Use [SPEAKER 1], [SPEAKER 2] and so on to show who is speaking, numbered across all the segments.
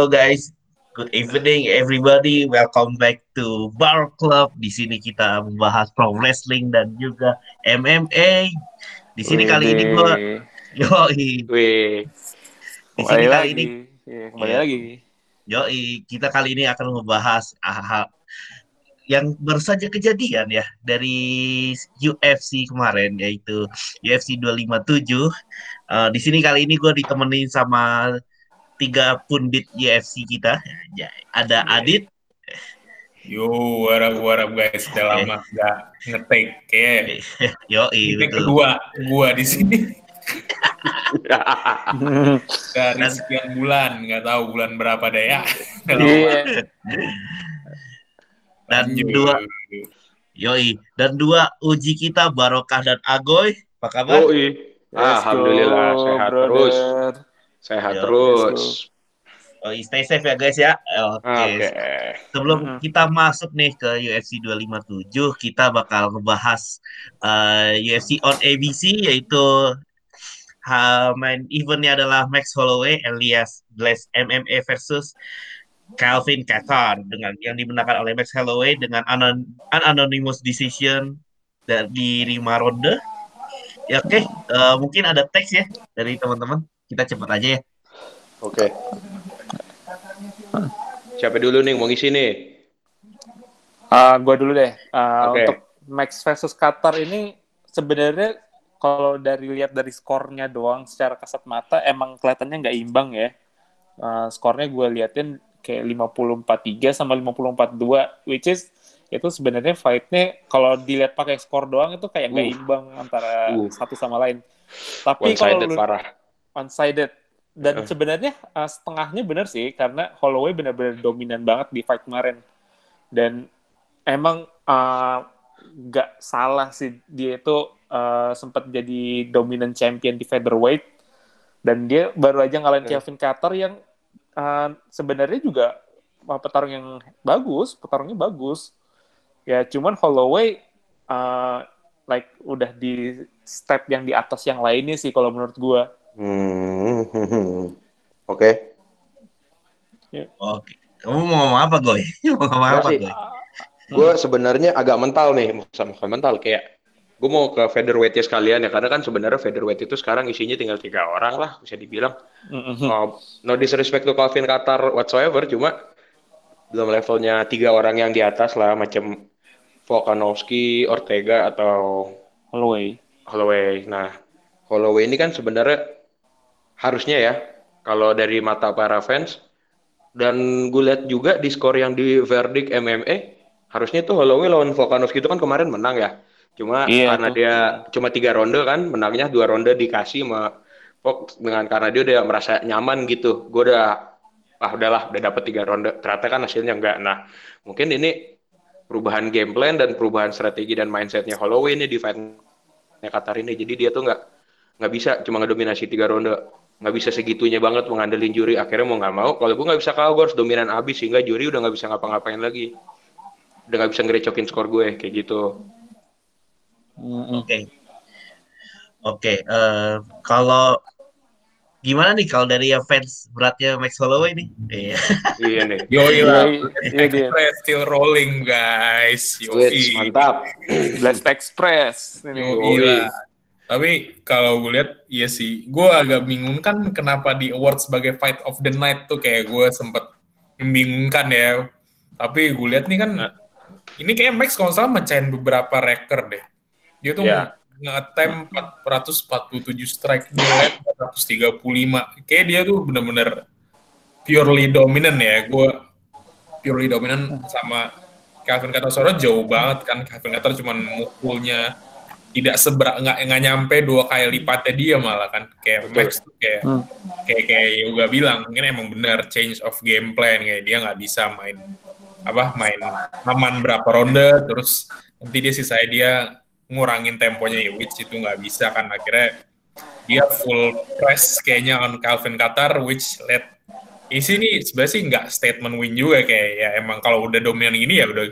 [SPEAKER 1] Hello guys, good evening everybody. Welcome back to Bar Club. Di sini kita membahas pro wrestling dan juga MMA. Di sini kali ini gua yoi.
[SPEAKER 2] Wih.
[SPEAKER 1] Di sini kali
[SPEAKER 2] lagi.
[SPEAKER 1] ini
[SPEAKER 2] Iya, kembali
[SPEAKER 1] Iya.
[SPEAKER 2] lagi.
[SPEAKER 1] yoi, kita kali ini akan membahas hal yang baru saja kejadian ya dari UFC kemarin yaitu UFC 257. Eh, di sini kali ini gue ditemenin sama tiga pundit UFC kita. Ya, Ada Adit,
[SPEAKER 3] Yo, what up, what up guys? Udah lama nggak ngetek. Kayak ini
[SPEAKER 1] betul.
[SPEAKER 3] kedua gua di sini dari
[SPEAKER 1] Dan-
[SPEAKER 3] sekian bulan, nggak tahu bulan berapa deh ya.
[SPEAKER 2] Iya.
[SPEAKER 1] Dan
[SPEAKER 3] Lanjut.
[SPEAKER 1] dua yoi dan dua uji kita Barokah dan Agoy. Apa kabar?
[SPEAKER 2] Oh,
[SPEAKER 4] Yoi. Alhamdulillah
[SPEAKER 2] go,
[SPEAKER 4] sehat
[SPEAKER 2] brother.
[SPEAKER 4] terus. Sehat
[SPEAKER 1] Yo,
[SPEAKER 4] terus.
[SPEAKER 1] Yoi, stay safe ya guys ya. Oke.
[SPEAKER 4] Oke.
[SPEAKER 1] Sebelum
[SPEAKER 2] Mhm.
[SPEAKER 1] kita masuk nih ke UFC 257, kita bakal ngebahas eh, UFC on ABC yaitu ha, main eventnya adalah Max Holloway alias Bless MMA versus Calvin Catar dengan yang dimenangkan oleh Max Holloway dengan anon, an anonymous decision dari lima ronde. Ya oke, eh, mungkin ada teks ya dari teman-teman. Kita cepat aja ya.
[SPEAKER 4] Oke. Siapa dulu nih mau ngisi nih?
[SPEAKER 2] Ah, gua dulu deh. Ah,
[SPEAKER 4] Oke.
[SPEAKER 2] Untuk Max versus Qatar ini sebenarnya kalau dari lihat dari skornya doang secara kasat mata emang kelihatannya nggak imbang ya. Ah, skornya gue liatin kayak 54-3 sama 54-2 which is itu sebenarnya fight-nya kalau dilihat pakai skor doang itu kayak nggak
[SPEAKER 4] Uh.
[SPEAKER 2] imbang antara
[SPEAKER 4] Uh.
[SPEAKER 2] satu sama lain. Tapi kalau lu
[SPEAKER 4] parah.
[SPEAKER 2] One-sided. Dan
[SPEAKER 4] Eh.
[SPEAKER 2] sebenarnya uh, setengahnya benar sih karena Holloway benar-benar dominan banget di fight kemarin. Dan emang uh, nggak salah sih dia itu uh, sempat jadi dominant champion di featherweight dan dia baru aja ngalahin
[SPEAKER 4] Eh.
[SPEAKER 2] Kevin Carter yang uh, sebenarnya juga uh, petarung yang bagus, petarungnya bagus. Ya cuman Holloway uh, like udah di step yang di atas yang lainnya sih kalau menurut gua.
[SPEAKER 4] Hmm. Oke.
[SPEAKER 1] Oke. Kamu mau ngomong apa, Goy? mau ngomong apa. Goy?
[SPEAKER 4] Gue sebenarnya agak mental nih sama mental kayak gue mau ke featherweight ya sekalian ya karena kan sebenarnya featherweight itu sekarang isinya tinggal tiga orang lah bisa dibilang
[SPEAKER 2] Mm-mm.
[SPEAKER 4] Oh, no disrespect to Calvin Qatar whatsoever, cuma belum levelnya tiga orang yang di atas lah, macam Volkanovski, Ortega atau
[SPEAKER 2] Holloway.
[SPEAKER 4] Holloway. Nah, Holloway ini kan sebenarnya harusnya ya, kalau dari mata para fans, dan gue lihat juga di skor yang di verdict MMA, harusnya tuh Holloway lawan Volkanovski itu kan kemarin menang ya. Cuma
[SPEAKER 2] Iya,
[SPEAKER 4] karena
[SPEAKER 2] tuh.
[SPEAKER 4] dia cuma tiga ronde kan, menangnya dua ronde dikasih sama Fox dengan karena dia udah merasa nyaman gitu. Gue udah, ah udahlah, udah dapet tiga ronde. Ternyata kan hasilnya enggak. Nah, mungkin ini perubahan game plan dan perubahan strategi dan mindsetnya Holloway ini di fight-nya Qatar ini. Jadi dia tuh nggak nggak bisa cuma ngedominasi tiga ronde. Nggak bisa segitunya banget mengandelin juri. Akhirnya mau nggak mau, kalau gue nggak bisa kalah, gue harus dominan abis. Sehingga juri udah nggak bisa ngapa-ngapain lagi. Udah nggak bisa ngerecokin skor gue, kayak gitu.
[SPEAKER 2] Mm-mm.
[SPEAKER 1] Oke. Oke, eh, kalau gimana nih kalau dari yang fans beratnya Max Holloway nih? Iya.
[SPEAKER 4] Iya nih.
[SPEAKER 3] Lah.
[SPEAKER 2] Iya.
[SPEAKER 3] Express still rolling guys. Yoi.
[SPEAKER 4] mantap.
[SPEAKER 2] Blast Express. Ini.
[SPEAKER 3] Tapi kalau gue lihat, iya sih. Gue agak bingung kan kenapa di award sebagai fight of the night tuh kayak gue sempet membingungkan ya. Tapi gue lihat nih kan, ini kayak Max kalau salah mecahin beberapa record deh. Dia tuh
[SPEAKER 4] Ya.
[SPEAKER 3] nge-attempt 447 strike, dia lihat 435. Kayak dia tuh bener-bener purely dominant ya. Gue purely dominant sama Calvin Katasoro jauh banget kan. Calvin Katar cuman mukulnya tidak seberat nggak nggak nyampe dua kali lipatnya dia malah kan kayak
[SPEAKER 4] Betul.
[SPEAKER 3] Max tuh kayak
[SPEAKER 2] Hmm.
[SPEAKER 3] kayak kayak Yoga bilang mungkin emang benar change of game plan kayak dia nggak bisa main apa main aman berapa ronde terus nanti dia sisanya dia ngurangin temponya ya which itu nggak bisa kan akhirnya dia full press kayaknya on Calvin Qatar which led di sini sebenarnya sih nggak statement win juga kayak ya emang kalau udah dominan gini ya udah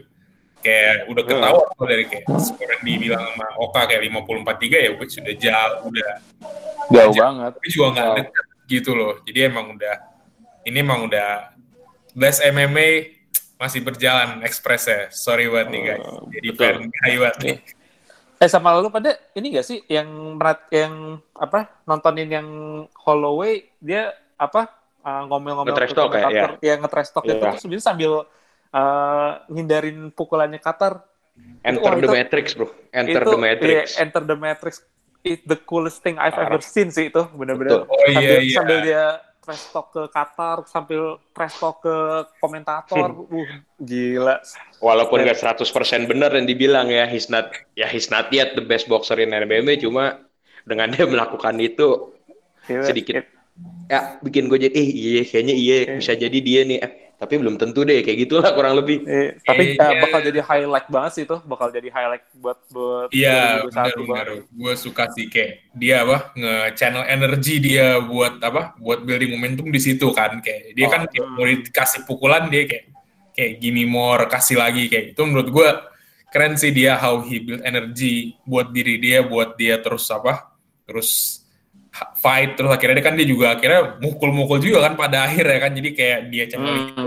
[SPEAKER 3] kayak udah
[SPEAKER 4] Hmm.
[SPEAKER 3] ketahuan kok dari kayak skor yang dibilang sama Oka kayak 54-3 ya which udah jauh udah
[SPEAKER 2] Jauh banget.
[SPEAKER 3] tapi juga nggak
[SPEAKER 4] Wow.
[SPEAKER 3] gitu loh jadi emang udah ini emang udah best MMA masih berjalan ekspresnya. Sorry buat nih guys.
[SPEAKER 2] Oh,
[SPEAKER 3] Jadi
[SPEAKER 4] betul.
[SPEAKER 3] fan buat nih.
[SPEAKER 2] Eh sama lu pada ini gak sih yang merat yang apa nontonin yang Holloway dia apa uh, ngomel-ngomel
[SPEAKER 4] Nge-trash
[SPEAKER 2] ke
[SPEAKER 4] talk ya,
[SPEAKER 2] komentator, ya nge-trash talk itu
[SPEAKER 4] Iya.
[SPEAKER 2] terus sebenarnya sambil uh, ngindarin pukulannya Qatar.
[SPEAKER 4] Enter
[SPEAKER 2] Wah,
[SPEAKER 4] the
[SPEAKER 2] itu-
[SPEAKER 4] Matrix, bro. Enter
[SPEAKER 2] itu,
[SPEAKER 4] the Matrix.
[SPEAKER 2] iya, Enter the Matrix. It's the coolest thing I've ever seen sih itu bener-bener.
[SPEAKER 4] Betul.
[SPEAKER 3] Oh
[SPEAKER 2] sambil,
[SPEAKER 3] iya iya.
[SPEAKER 2] sambil dia trash talk ke Qatar, sambil trash talk ke komentator. Uh, gila.
[SPEAKER 4] Walaupun
[SPEAKER 2] Iya.
[SPEAKER 4] nggak 100% benar yang dibilang ya, he's not, ya he's not yet the best boxer in MMA, cuma dengan dia melakukan itu,
[SPEAKER 2] Gila.
[SPEAKER 4] Sedikit. ya bikin gue jadi, eh iya kayaknya iya
[SPEAKER 2] Iya.
[SPEAKER 4] bisa jadi dia nih. Eh, tapi belum tentu deh, kayak gitulah kurang lebih.
[SPEAKER 2] Eh, tapi
[SPEAKER 3] Iya.
[SPEAKER 2] uh, bakal jadi highlight banget sih itu, bakal jadi highlight buat buat
[SPEAKER 3] Iya,
[SPEAKER 2] 2021
[SPEAKER 3] benar-benar.
[SPEAKER 2] banget.
[SPEAKER 3] Gue suka sih kayak dia apa nge-channel energi dia buat apa? Buat building momentum di situ kan kayak dia
[SPEAKER 2] Oh,
[SPEAKER 3] kan kayak
[SPEAKER 2] hmm.
[SPEAKER 3] mau dikasih pukulan dia kayak kayak gimme more kasih lagi kayak itu menurut gue keren sih dia how he build energi buat diri dia buat dia terus apa? Terus fight terus akhirnya dia kan dia juga akhirnya mukul-mukul juga kan pada akhirnya kan jadi kayak dia channel
[SPEAKER 2] Hmm.
[SPEAKER 3] itu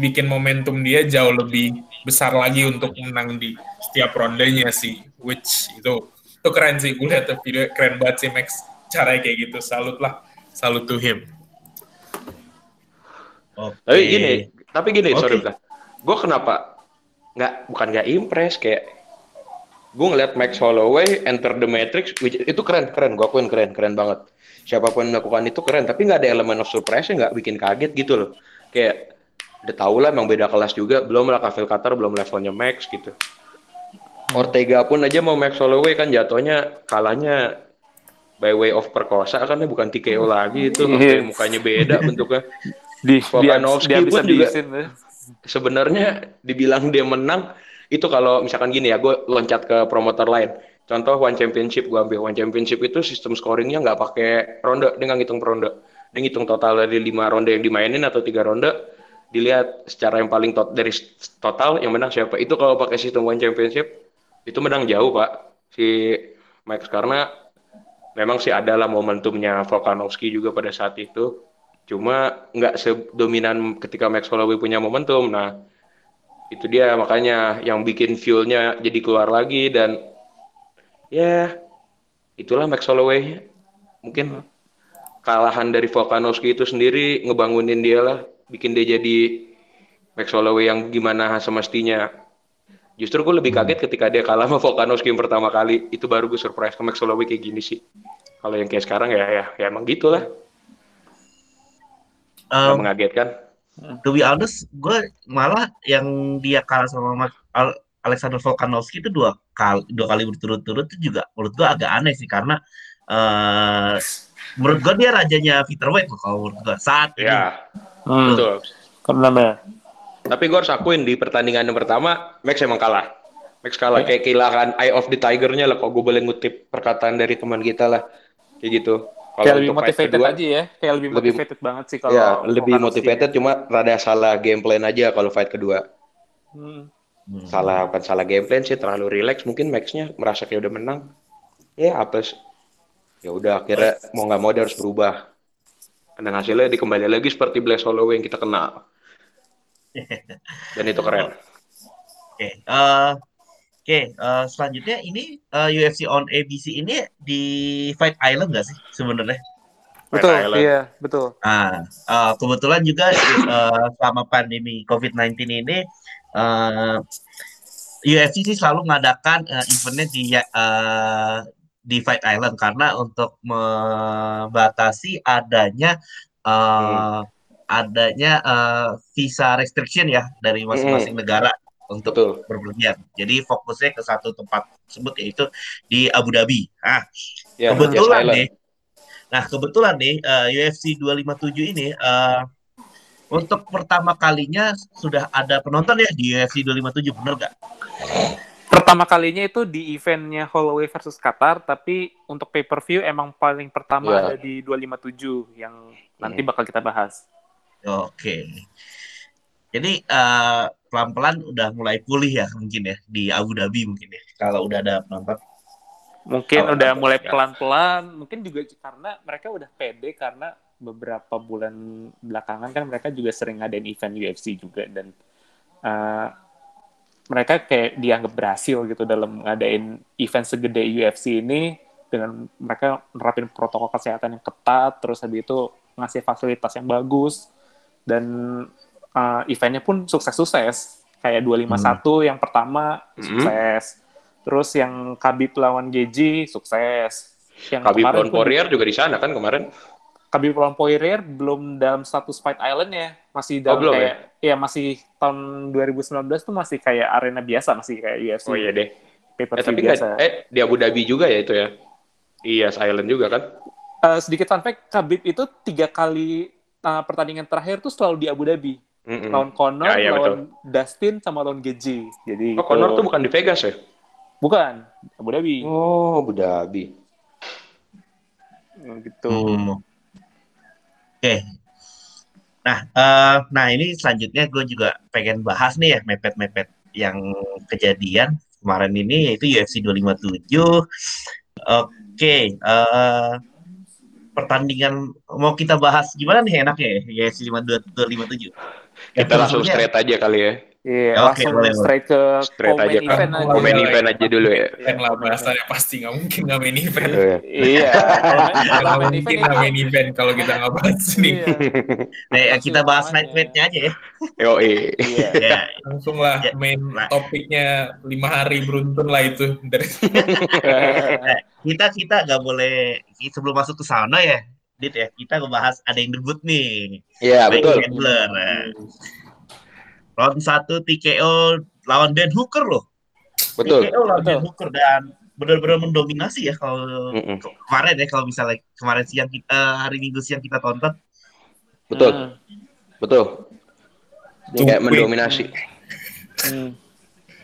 [SPEAKER 3] bikin momentum dia jauh lebih besar lagi untuk menang di setiap rondenya sih which itu itu keren sih gue lihat video keren banget sih Max caranya kayak gitu salut lah salut to him
[SPEAKER 1] Oke.
[SPEAKER 4] Tapi gini, tapi gini,
[SPEAKER 1] Oke.
[SPEAKER 4] sorry. Gue kenapa nggak bukan nggak impress kayak gue ngeliat Max Holloway enter the Matrix which, itu keren keren. Gue akuin keren keren banget. Siapa pun yang melakukan itu keren tapi nggak ada elemen of surprise nggak bikin kaget gitu loh. Kayak udah tau lah emang beda kelas juga. Belum lah Kavil Qatar belum levelnya Max gitu. Ortega pun aja mau Max Holloway kan jatuhnya kalahnya by way of perkosa kan dia bukan TKO lagi itu. Sampai mukanya beda bentuknya.
[SPEAKER 2] Di
[SPEAKER 4] Volkanovski
[SPEAKER 2] dia bisa
[SPEAKER 4] pun juga- sebenarnya dibilang dia menang itu kalau misalkan gini ya gue loncat ke promotor lain. Contoh one championship gue ambil. One championship itu sistem scoringnya nggak pakai ronde. Dia nggak ngitung ronde. Dia ngitung total dari lima ronde yang dimainin atau tiga ronde dilihat secara yang paling tot dari total yang menang siapa. Itu kalau pakai sistem one championship itu menang jauh pak si Max. Karena memang sih adalah momentumnya Volkanovski juga pada saat itu. Cuma nggak sedominan ketika Max Holloway punya momentum. Nah itu dia makanya yang bikin fuelnya jadi keluar lagi dan ya itulah Max Holloway mungkin kalahan dari Volkanovski itu sendiri ngebangunin dia lah bikin dia jadi Max Holloway yang gimana semestinya. Justru gue lebih kaget ketika dia kalah sama Volkanovski yang pertama kali. Itu baru gue surprise ke Max Holloway kayak gini sih. Kalau yang kayak sekarang ya ya, ya emang gitulah
[SPEAKER 1] Um,
[SPEAKER 4] mengagetkan
[SPEAKER 1] to be honest, gue malah yang dia kalah sama Alexander Volkanovski itu dua kali dua kali berturut-turut itu juga menurut gue agak aneh sih karena eh menurut gue dia rajanya featherweight loh kalau menurut gue saat ini.
[SPEAKER 4] ya
[SPEAKER 2] Hmm.
[SPEAKER 4] betul
[SPEAKER 2] Kenapa?
[SPEAKER 4] Tapi gue harus akuin di pertandingan yang pertama Max emang kalah. Max kalah kayak kehilangan eye of the tiger-nya lah. Kalau gue boleh ngutip perkataan dari teman kita lah, kayak gitu. Kalau
[SPEAKER 2] Kayak lebih motivated
[SPEAKER 4] kedua,
[SPEAKER 2] aja ya. Kayak lebih
[SPEAKER 4] lebih-
[SPEAKER 2] motivated banget sih kalau
[SPEAKER 4] ya lebih motivated. Cuma rada salah game plan aja kalau fight kedua.
[SPEAKER 2] Hmm.
[SPEAKER 1] Hmm.
[SPEAKER 4] Salah bukan salah game plan sih, terlalu relax. Mungkin Max-nya merasa kayak udah menang. Ya apa sih? Ya udah akhirnya mau nggak mau dia harus berubah. Dan hasilnya dikembali lagi seperti Blaze Holloway yang kita kenal. Dan itu keren.
[SPEAKER 1] Oke, eh, oke. eh, selanjutnya ini eh, UFC on ABC ini di Fight Island nggak sih sebenarnya?
[SPEAKER 2] Betul,
[SPEAKER 4] Island.
[SPEAKER 2] iya, betul.
[SPEAKER 1] Ah, eh, kebetulan juga eh, selama pandemi COVID-19 ini eh, UFC sih selalu mengadakan eh, eventnya di eh, di Fight Island karena untuk membatasi adanya eh, adanya eh, visa restriction ya dari masing-masing negara untuk
[SPEAKER 4] Betul.
[SPEAKER 1] berpergian. Jadi fokusnya ke satu tempat tersebut yaitu di Abu Dhabi. Ah,
[SPEAKER 4] Ya,
[SPEAKER 1] kebetulan nih. Nah, kebetulan nih eh, UFC 257 ini eh, untuk pertama kalinya sudah ada penonton ya di UFC 257, bener gak?
[SPEAKER 2] Pertama kalinya itu di eventnya Holloway versus Qatar, tapi untuk pay per view emang paling pertama
[SPEAKER 4] Iya.
[SPEAKER 2] ada di 257 yang nanti
[SPEAKER 4] Hmm.
[SPEAKER 2] bakal kita bahas.
[SPEAKER 1] Oke. Jadi eh, pelan-pelan udah mulai pulih ya mungkin ya di Abu Dhabi mungkin ya kalau udah ada penonton.
[SPEAKER 2] Mungkin
[SPEAKER 4] Oh,
[SPEAKER 2] udah mulai
[SPEAKER 4] ya.
[SPEAKER 2] pelan-pelan, mungkin juga karena mereka udah pede karena beberapa bulan belakangan kan mereka juga sering ngadain event UFC juga dan uh, mereka kayak dianggap berhasil gitu dalam ngadain event segede UFC ini dengan mereka nerapin protokol kesehatan yang ketat terus habis itu ngasih fasilitas yang bagus dan uh, eventnya pun sukses-sukses kayak 251 hmm. yang pertama hmm. sukses terus yang Khabib lawan Geji sukses
[SPEAKER 4] yang Khabib lawan Poirier juga di sana kan kemarin
[SPEAKER 2] Khabib lawan Poirier belum dalam status Fight Island ya, masih dalam oh, belum, kayak ya? ya masih tahun 2019 tuh masih kayak arena biasa, masih kayak UFC.
[SPEAKER 4] Oh iya deh. Paper eh, tapi biasa. Kan, eh di Abu Dhabi juga ya itu ya. Iya, Island juga kan.
[SPEAKER 2] Uh, sedikit fun fact, Khabib itu tiga kali uh, pertandingan terakhir tuh selalu di Abu Dhabi. Mm -mm. Lawan Conor, ya, ya, lawan betul. Dustin, sama lawan Geji. Jadi
[SPEAKER 4] oh, Conor tuh bukan di Vegas ya?
[SPEAKER 2] Bukan, Abu Dhabi.
[SPEAKER 4] Oh, Abu Dhabi.
[SPEAKER 2] Gitu. Hmm.
[SPEAKER 1] Oke. Nah, uh, nah ini selanjutnya gue juga pengen bahas nih ya mepet-mepet yang kejadian kemarin ini yaitu UFC 257. Oke, okay, uh, eh, pertandingan mau kita bahas gimana nih enaknya ya UFC 257?
[SPEAKER 4] Kita langsung straight aja kali ya.
[SPEAKER 2] Iya, okay, langsung boleh, straight ke
[SPEAKER 4] straight aja event kan. aja. Main event aja dulu ya.
[SPEAKER 3] Event lah bahasanya pasti nggak mungkin nggak main event.
[SPEAKER 2] iya.
[SPEAKER 3] Nggak mungkin nggak main event kalau kita nggak bahas ini.
[SPEAKER 1] Nah, kita bahas night eventnya aja ya.
[SPEAKER 4] Yo iya.
[SPEAKER 3] Ya. Langsung lah main topiknya lima hari beruntun lah itu dari.
[SPEAKER 1] kita kita nggak boleh sebelum masuk ke sana ya. Dit ya, kita ngebahas ada yang debut nih.
[SPEAKER 4] Iya, betul.
[SPEAKER 1] Handler. Round satu TKO lawan Dan Hooker loh.
[SPEAKER 4] Betul.
[SPEAKER 1] TKO lawan Dan Hooker dan benar-benar mendominasi ya kalau mm -mm. kemarin ya kalau misalnya kemarin siang kita hari Minggu siang kita tonton.
[SPEAKER 4] Betul. Hmm. Betul. Kayak mendominasi. Hmm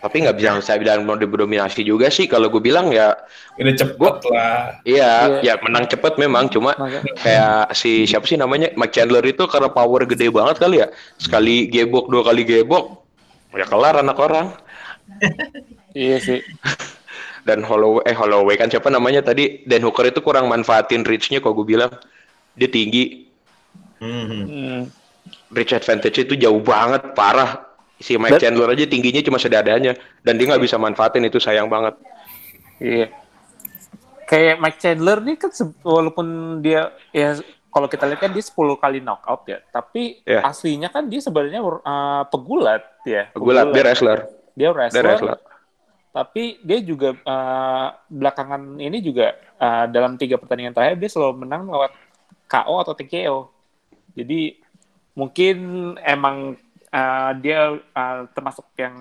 [SPEAKER 4] tapi nggak bisa saya bilang mau didominasi juga sih. Kalau gue bilang ya
[SPEAKER 3] udah cepet gua, lah.
[SPEAKER 4] Iya yeah. ya menang cepet memang. Cuma kayak si siapa sih namanya? Mike Chandler itu karena power gede banget kali ya. Sekali gebok dua kali gebok ya kelar anak orang.
[SPEAKER 2] Iya sih.
[SPEAKER 4] Dan Holloway eh Holloway kan siapa namanya tadi? Dan Hooker itu kurang manfaatin reach-nya kalau gue bilang. Dia tinggi. Mm -hmm. reach advantage itu jauh banget parah si Mike Chandler aja tingginya cuma sedadanya dan dia nggak bisa manfaatin itu sayang banget.
[SPEAKER 2] Iya. Kayak Mike Chandler nih kan walaupun dia ya kalau kita lihat kan dia 10 kali knockout ya, tapi yeah. aslinya kan dia sebenarnya uh, pegulat ya.
[SPEAKER 4] Pegulat, pegulat. dia wrestler.
[SPEAKER 2] Dia wrestler. Dia wrestler. Tapi dia juga uh, belakangan ini juga uh, dalam tiga pertandingan terakhir dia selalu menang lewat KO atau TKO. Jadi mungkin emang uh, dia uh, termasuk yang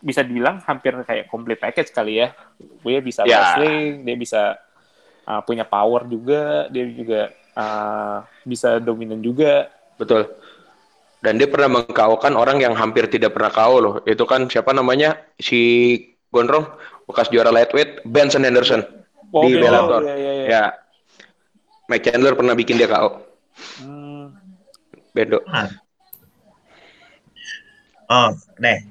[SPEAKER 2] bisa dibilang hampir kayak complete package kali ya. Dia bisa yeah. wrestling, dia bisa uh, punya power juga, dia juga uh, bisa dominan juga.
[SPEAKER 4] Betul. Dan dia pernah mengkaukan orang yang hampir tidak pernah kau loh. Itu kan siapa namanya? Si Gondrong, bekas juara lightweight, Benson Henderson oh, di Bellator. Oh, iya, iya, iya. Ya. Mike Chandler pernah bikin dia kau. Hmm. Bendo. Nah,
[SPEAKER 1] Oh, nih.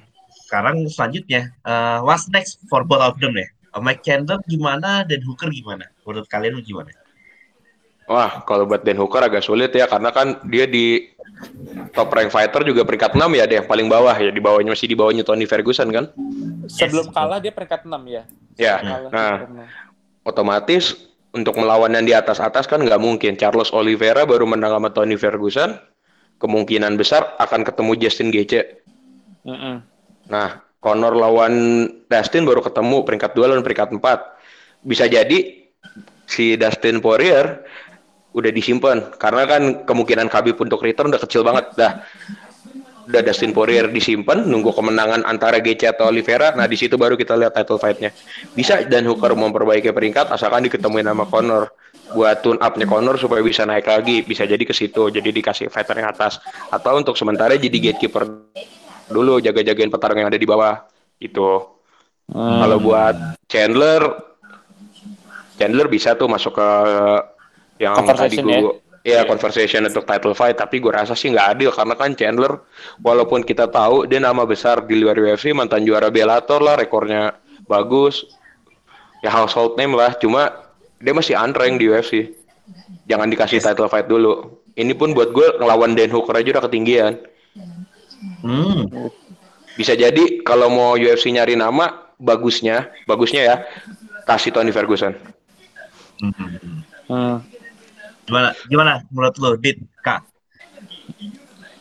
[SPEAKER 1] Sekarang selanjutnya, uh, what's next for both of them nih? Uh, Mike Chandler gimana dan Hooker gimana? Menurut kalian gimana?
[SPEAKER 4] Wah, kalau buat Dan Hooker agak sulit ya karena kan dia di top rank fighter juga peringkat 6 ya, dia yang paling bawah ya, di bawahnya masih di bawahnya Tony Ferguson kan.
[SPEAKER 2] Sebelum yes. kalah dia peringkat 6 ya.
[SPEAKER 4] Ya. Nah, otomatis untuk melawan yang di atas-atas kan nggak mungkin. Charles Oliveira baru menang sama Tony Ferguson, kemungkinan besar akan ketemu Justin Gaethje Nah, Conor lawan Dustin baru ketemu peringkat dua lawan peringkat empat. Bisa jadi si Dustin Poirier udah disimpan. Karena kan kemungkinan Khabib untuk return udah kecil banget. Dah udah Dustin Poirier disimpan nunggu kemenangan antara GC atau Oliveira. Nah di situ baru kita lihat title fightnya. Bisa dan Hooker memperbaiki peringkat asalkan diketemuin sama Conor. Buat tune upnya Conor supaya bisa naik lagi. Bisa jadi ke situ jadi dikasih fighter yang atas. Atau untuk sementara jadi gatekeeper dulu jaga-jagain petarung yang ada di bawah itu. Hmm. Kalau buat Chandler, Chandler bisa tuh masuk ke yang tadi gue, ya? Ya, yeah. conversation untuk title fight, tapi gue rasa sih nggak adil karena kan Chandler, walaupun kita tahu dia nama besar di luar UFC, mantan juara Bellator lah, rekornya bagus, ya household name lah, cuma dia masih unranked di UFC. Jangan dikasih title fight dulu. Ini pun buat gue ngelawan Dan Hooker aja udah ketinggian.
[SPEAKER 1] Hmm.
[SPEAKER 4] Bisa jadi kalau mau UFC nyari nama, bagusnya, bagusnya ya, kasih Tony Ferguson.
[SPEAKER 1] Hmm.
[SPEAKER 2] Hmm.
[SPEAKER 1] Gimana? Gimana menurut lo, Dit, Kak?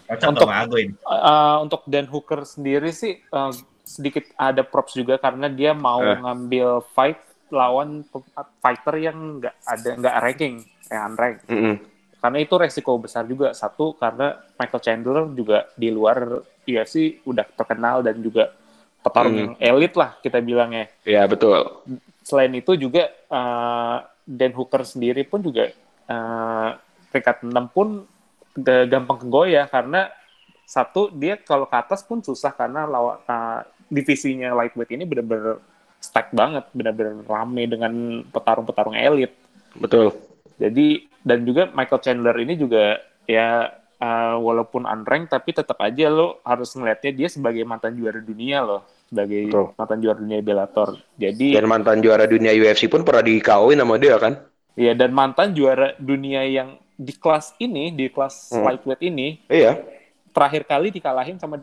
[SPEAKER 2] Untuk-
[SPEAKER 1] sama Ago ini.
[SPEAKER 2] Uh, untuk Dan Hooker sendiri sih uh, sedikit ada props juga karena dia mau
[SPEAKER 4] Eh.
[SPEAKER 2] ngambil fight lawan fighter yang nggak ada nggak ranking, yang unranked.
[SPEAKER 4] Mm-mm.
[SPEAKER 2] Karena itu resiko besar juga satu karena Michael Chandler juga di luar UFC udah terkenal dan juga petarung
[SPEAKER 4] Hmm.
[SPEAKER 2] elit lah kita bilangnya.
[SPEAKER 4] Ya betul.
[SPEAKER 2] Selain itu juga uh, Dan Hooker sendiri pun juga uh, peringkat 6 pun ga- gampang kegoyah karena satu dia kalau ke atas pun susah karena lawan uh, divisinya lightweight ini benar-benar stack banget, benar-benar rame dengan petarung-petarung elit.
[SPEAKER 4] Betul.
[SPEAKER 2] Jadi dan juga Michael Chandler ini juga ya uh, walaupun unranked tapi tetap aja lo harus ngelihatnya dia sebagai mantan juara dunia loh, sebagai
[SPEAKER 4] Betul.
[SPEAKER 2] mantan juara dunia Bellator. Jadi
[SPEAKER 4] Dan mantan juara dunia UFC pun pernah di KO-in sama dia kan?
[SPEAKER 2] ya dan mantan juara dunia yang di kelas ini, di kelas
[SPEAKER 4] Hmm.
[SPEAKER 2] lightweight ini
[SPEAKER 4] Iya.
[SPEAKER 2] terakhir kali dikalahin sama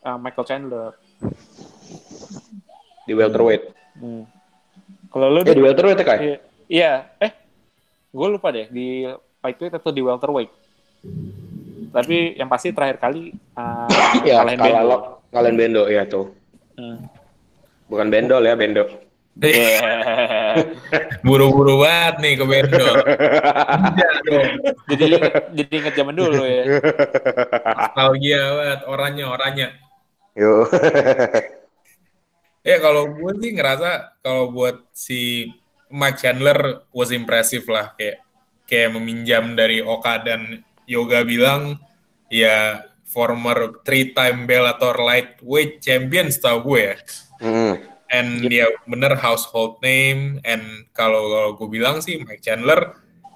[SPEAKER 2] uh, Michael Chandler.
[SPEAKER 4] Di welterweight.
[SPEAKER 2] Hmm. Kalau lo
[SPEAKER 4] Eh di welterweight ya, Kai?
[SPEAKER 2] Iya, iya. eh, gue lupa deh di lightweight atau di welterweight. Tapi yang pasti terakhir kali uh,
[SPEAKER 4] Ya, kalah
[SPEAKER 2] Bendo.
[SPEAKER 4] lo. Kalian Bendo, ya tuh.
[SPEAKER 2] Hmm.
[SPEAKER 4] Bukan Bendol ya, Bendo.
[SPEAKER 3] Buru-buru banget nih ke Bendo.
[SPEAKER 2] Jadi jadi inget zaman dulu ya.
[SPEAKER 3] Nostalgia banget, orangnya, orangnya.
[SPEAKER 4] Yo.
[SPEAKER 3] Ya kalau gue sih ngerasa kalau buat si Mike Chandler was impressive lah. Kayak kayak meminjam dari Oka dan Yoga bilang ya former three time Bellator lightweight champion setahu gue ya.
[SPEAKER 4] Mm.
[SPEAKER 3] and dia bener household name. And kalau kalau gue bilang sih Mike Chandler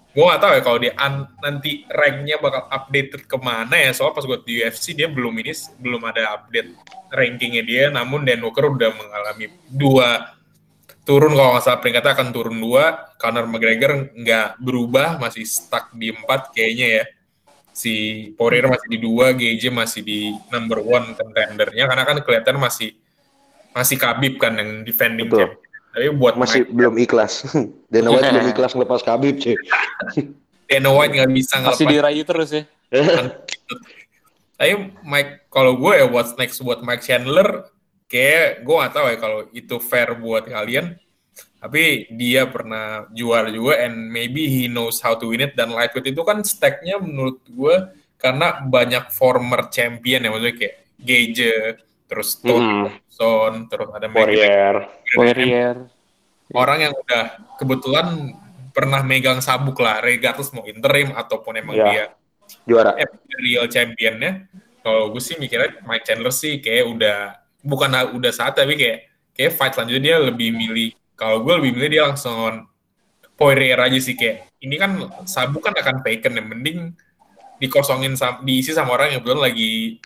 [SPEAKER 3] gue gak tahu ya kalau dia an- nanti ranknya bakal updated ke mana ya. Soal pas gue di UFC dia belum ini belum ada update rankingnya dia. Namun Dan Hooker udah mengalami dua turun kalau nggak salah peringkatnya akan turun dua Conor McGregor nggak berubah masih stuck di empat kayaknya ya si Poirier masih di dua GJ masih di number one contendernya karena kan kelihatan masih masih Khabib kan yang defending
[SPEAKER 4] Betul.
[SPEAKER 3] champion. Tapi buat
[SPEAKER 4] Masih
[SPEAKER 3] Mike,
[SPEAKER 4] belum ikhlas. Dana White belum ikhlas ngelepas Khabib, cuy.
[SPEAKER 3] Dana White nggak bisa
[SPEAKER 2] Masih
[SPEAKER 3] ngelepas.
[SPEAKER 2] dirayu terus ya.
[SPEAKER 3] Tapi Mike, kalau gue ya what's next buat Mike Chandler, kayak gue nggak tahu ya kalau itu fair buat kalian. Tapi dia pernah juara juga and maybe he knows how to win it. Dan lightweight itu kan stacknya menurut gue karena banyak former champion ya maksudnya kayak Gage, terus
[SPEAKER 4] Hmm.
[SPEAKER 3] Thompson, terus ada.
[SPEAKER 4] Warrior.
[SPEAKER 2] Warrior.
[SPEAKER 3] orang yang udah kebetulan pernah megang sabuk lah, regardless mau interim ataupun emang
[SPEAKER 4] Ya.
[SPEAKER 3] dia
[SPEAKER 4] Juara.
[SPEAKER 3] eh, real championnya. Kalau gue sih mikirnya Mike Chandler sih kayak udah bukan udah saat tapi kayak kayak fight selanjutnya dia lebih milih. Kalau gue lebih milih dia langsung on Poirier aja sih kayak ini kan sabuk kan akan taken ya mending dikosongin diisi sama orang yang belum lagi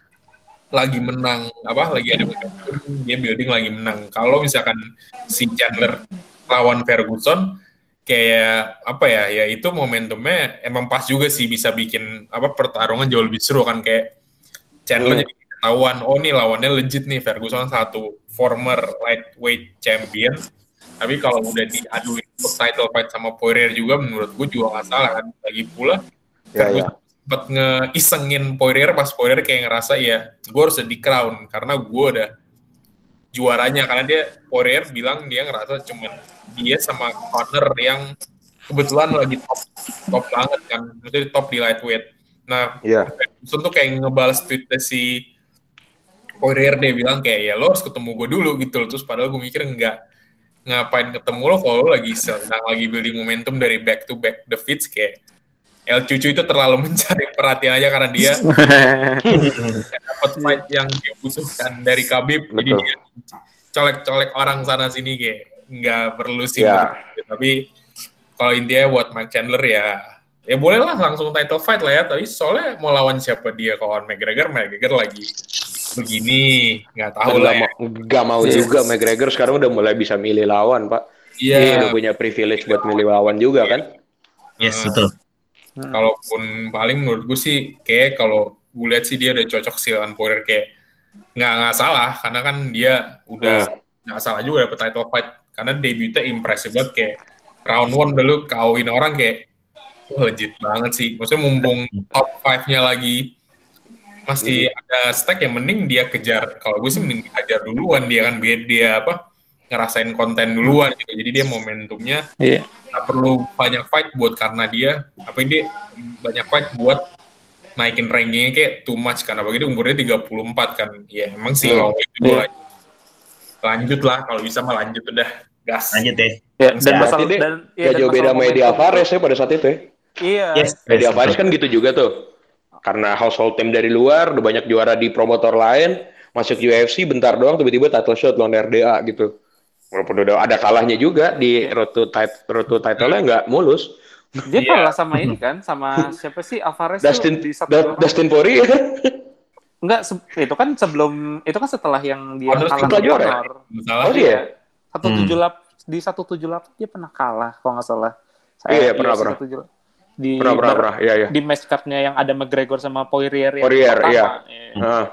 [SPEAKER 3] lagi menang apa lagi ada dia building lagi menang kalau misalkan si Chandler lawan Ferguson kayak apa ya ya itu momentumnya emang pas juga sih bisa bikin apa pertarungan jauh lebih seru kan kayak Chandler
[SPEAKER 4] Hmm.
[SPEAKER 3] jadi ketahuan oh nih lawannya legit nih Ferguson satu former lightweight champion. Tapi kalau udah diaduin untuk title fight sama Poirier juga menurut gue juga nggak salah kan. Lagi pula
[SPEAKER 4] Ya,
[SPEAKER 3] Ferguson sempet ngeisengin Poirier pas Poirier kayak ngerasa ya gue harus di crown. Karena gue udah juaranya. Karena dia Poirier bilang dia ngerasa cuman dia sama partner yang kebetulan lagi top top banget kan. Maksudnya top di lightweight. Nah
[SPEAKER 4] Iya.
[SPEAKER 3] Ferguson tuh kayak ngebales tweetnya si Poirier dia bilang kayak ya lo harus ketemu gue dulu gitu loh. Terus padahal gue mikir enggak ngapain ketemu lo kalau lo lagi sedang lagi building momentum dari back to back defeats kayak El Cucu itu terlalu mencari perhatian aja karena dia dapat fight yang dia butuhkan dari Khabib. Jadi
[SPEAKER 4] Betul.
[SPEAKER 3] dia colek-colek orang sana sini kayak nggak perlu sih.
[SPEAKER 4] Ya.
[SPEAKER 3] tapi kalau intinya buat Mike Chandler ya ya boleh lah langsung title fight lah ya. Tapi soalnya mau lawan siapa dia? Kalau McGregor McGregor lagi begini nggak tahu lah
[SPEAKER 4] gak,
[SPEAKER 3] ya.
[SPEAKER 4] mau, gak mau
[SPEAKER 3] Yes.
[SPEAKER 4] juga McGregor sekarang udah mulai bisa milih lawan, Pak.
[SPEAKER 3] Iya.
[SPEAKER 4] Dia udah punya privilege buat milih lawan juga kan.
[SPEAKER 1] Yes,
[SPEAKER 3] Eh,
[SPEAKER 1] betul.
[SPEAKER 2] Hmm.
[SPEAKER 3] Kalaupun paling menurut gue sih kayak kalau gue lihat sih dia udah cocok sih lawan Poirier kayak nggak nggak salah karena kan dia udah nggak salah juga dapet title fight karena debutnya impressive banget kayak round one dulu kawin orang kayak legit banget sih maksudnya mumpung top 5-nya lagi masih ada stack yang mending dia kejar kalau gue sih mending kejar duluan dia kan biar dia apa ngerasain konten duluan gitu jadi dia momentumnya
[SPEAKER 2] Iya.
[SPEAKER 3] nggak perlu banyak fight buat karena dia apa dia banyak fight buat naikin rankingnya kayak too much karena begitu umurnya 34 kan ya emang sih
[SPEAKER 4] Hmm.
[SPEAKER 3] kalau itu
[SPEAKER 2] Iya.
[SPEAKER 3] lanjut. lanjut lah kalau bisa mah lanjut udah gas
[SPEAKER 1] Lanjut ya.
[SPEAKER 2] Ya, dan masalah
[SPEAKER 4] dia
[SPEAKER 2] dan iya,
[SPEAKER 4] Gak
[SPEAKER 2] dan
[SPEAKER 4] jauh beda sama Eddie
[SPEAKER 2] momentum
[SPEAKER 4] Alvarez ya pada saat itu ya.
[SPEAKER 2] Iya.
[SPEAKER 1] Yes.
[SPEAKER 4] Eddie Alvarez kan gitu juga tuh. Karena household team dari luar, udah banyak juara di promotor lain, masuk UFC bentar doang tiba-tiba title shot lawan RDA gitu. Walaupun udah ada kalahnya juga di road to, tit- road to title-nya nggak mulus.
[SPEAKER 2] Dia
[SPEAKER 3] Iya.
[SPEAKER 2] kalah sama ini kan, sama siapa sih Alvarez
[SPEAKER 4] Dustin
[SPEAKER 2] di satu
[SPEAKER 4] Da- Dustin Poirier kan?
[SPEAKER 2] Enggak, se- itu kan sebelum itu kan setelah yang dia
[SPEAKER 3] Honor
[SPEAKER 2] kalah
[SPEAKER 4] setelah
[SPEAKER 2] sama
[SPEAKER 4] juara ya?
[SPEAKER 2] Honor.
[SPEAKER 3] masalah
[SPEAKER 4] Oh iya.
[SPEAKER 2] Satu
[SPEAKER 1] Hmm.
[SPEAKER 2] tujuh lap di satu tujuh delapan dia pernah kalah kalau nggak salah.
[SPEAKER 4] Iya, pernah, pernah.
[SPEAKER 2] 178. Di
[SPEAKER 4] Pernah, pernah, pernah. Iya, iya.
[SPEAKER 2] di match card-nya yang ada McGregor sama Poirier yang
[SPEAKER 4] Poirier,
[SPEAKER 2] pertama.
[SPEAKER 4] iya.
[SPEAKER 2] Iya.
[SPEAKER 4] Nah,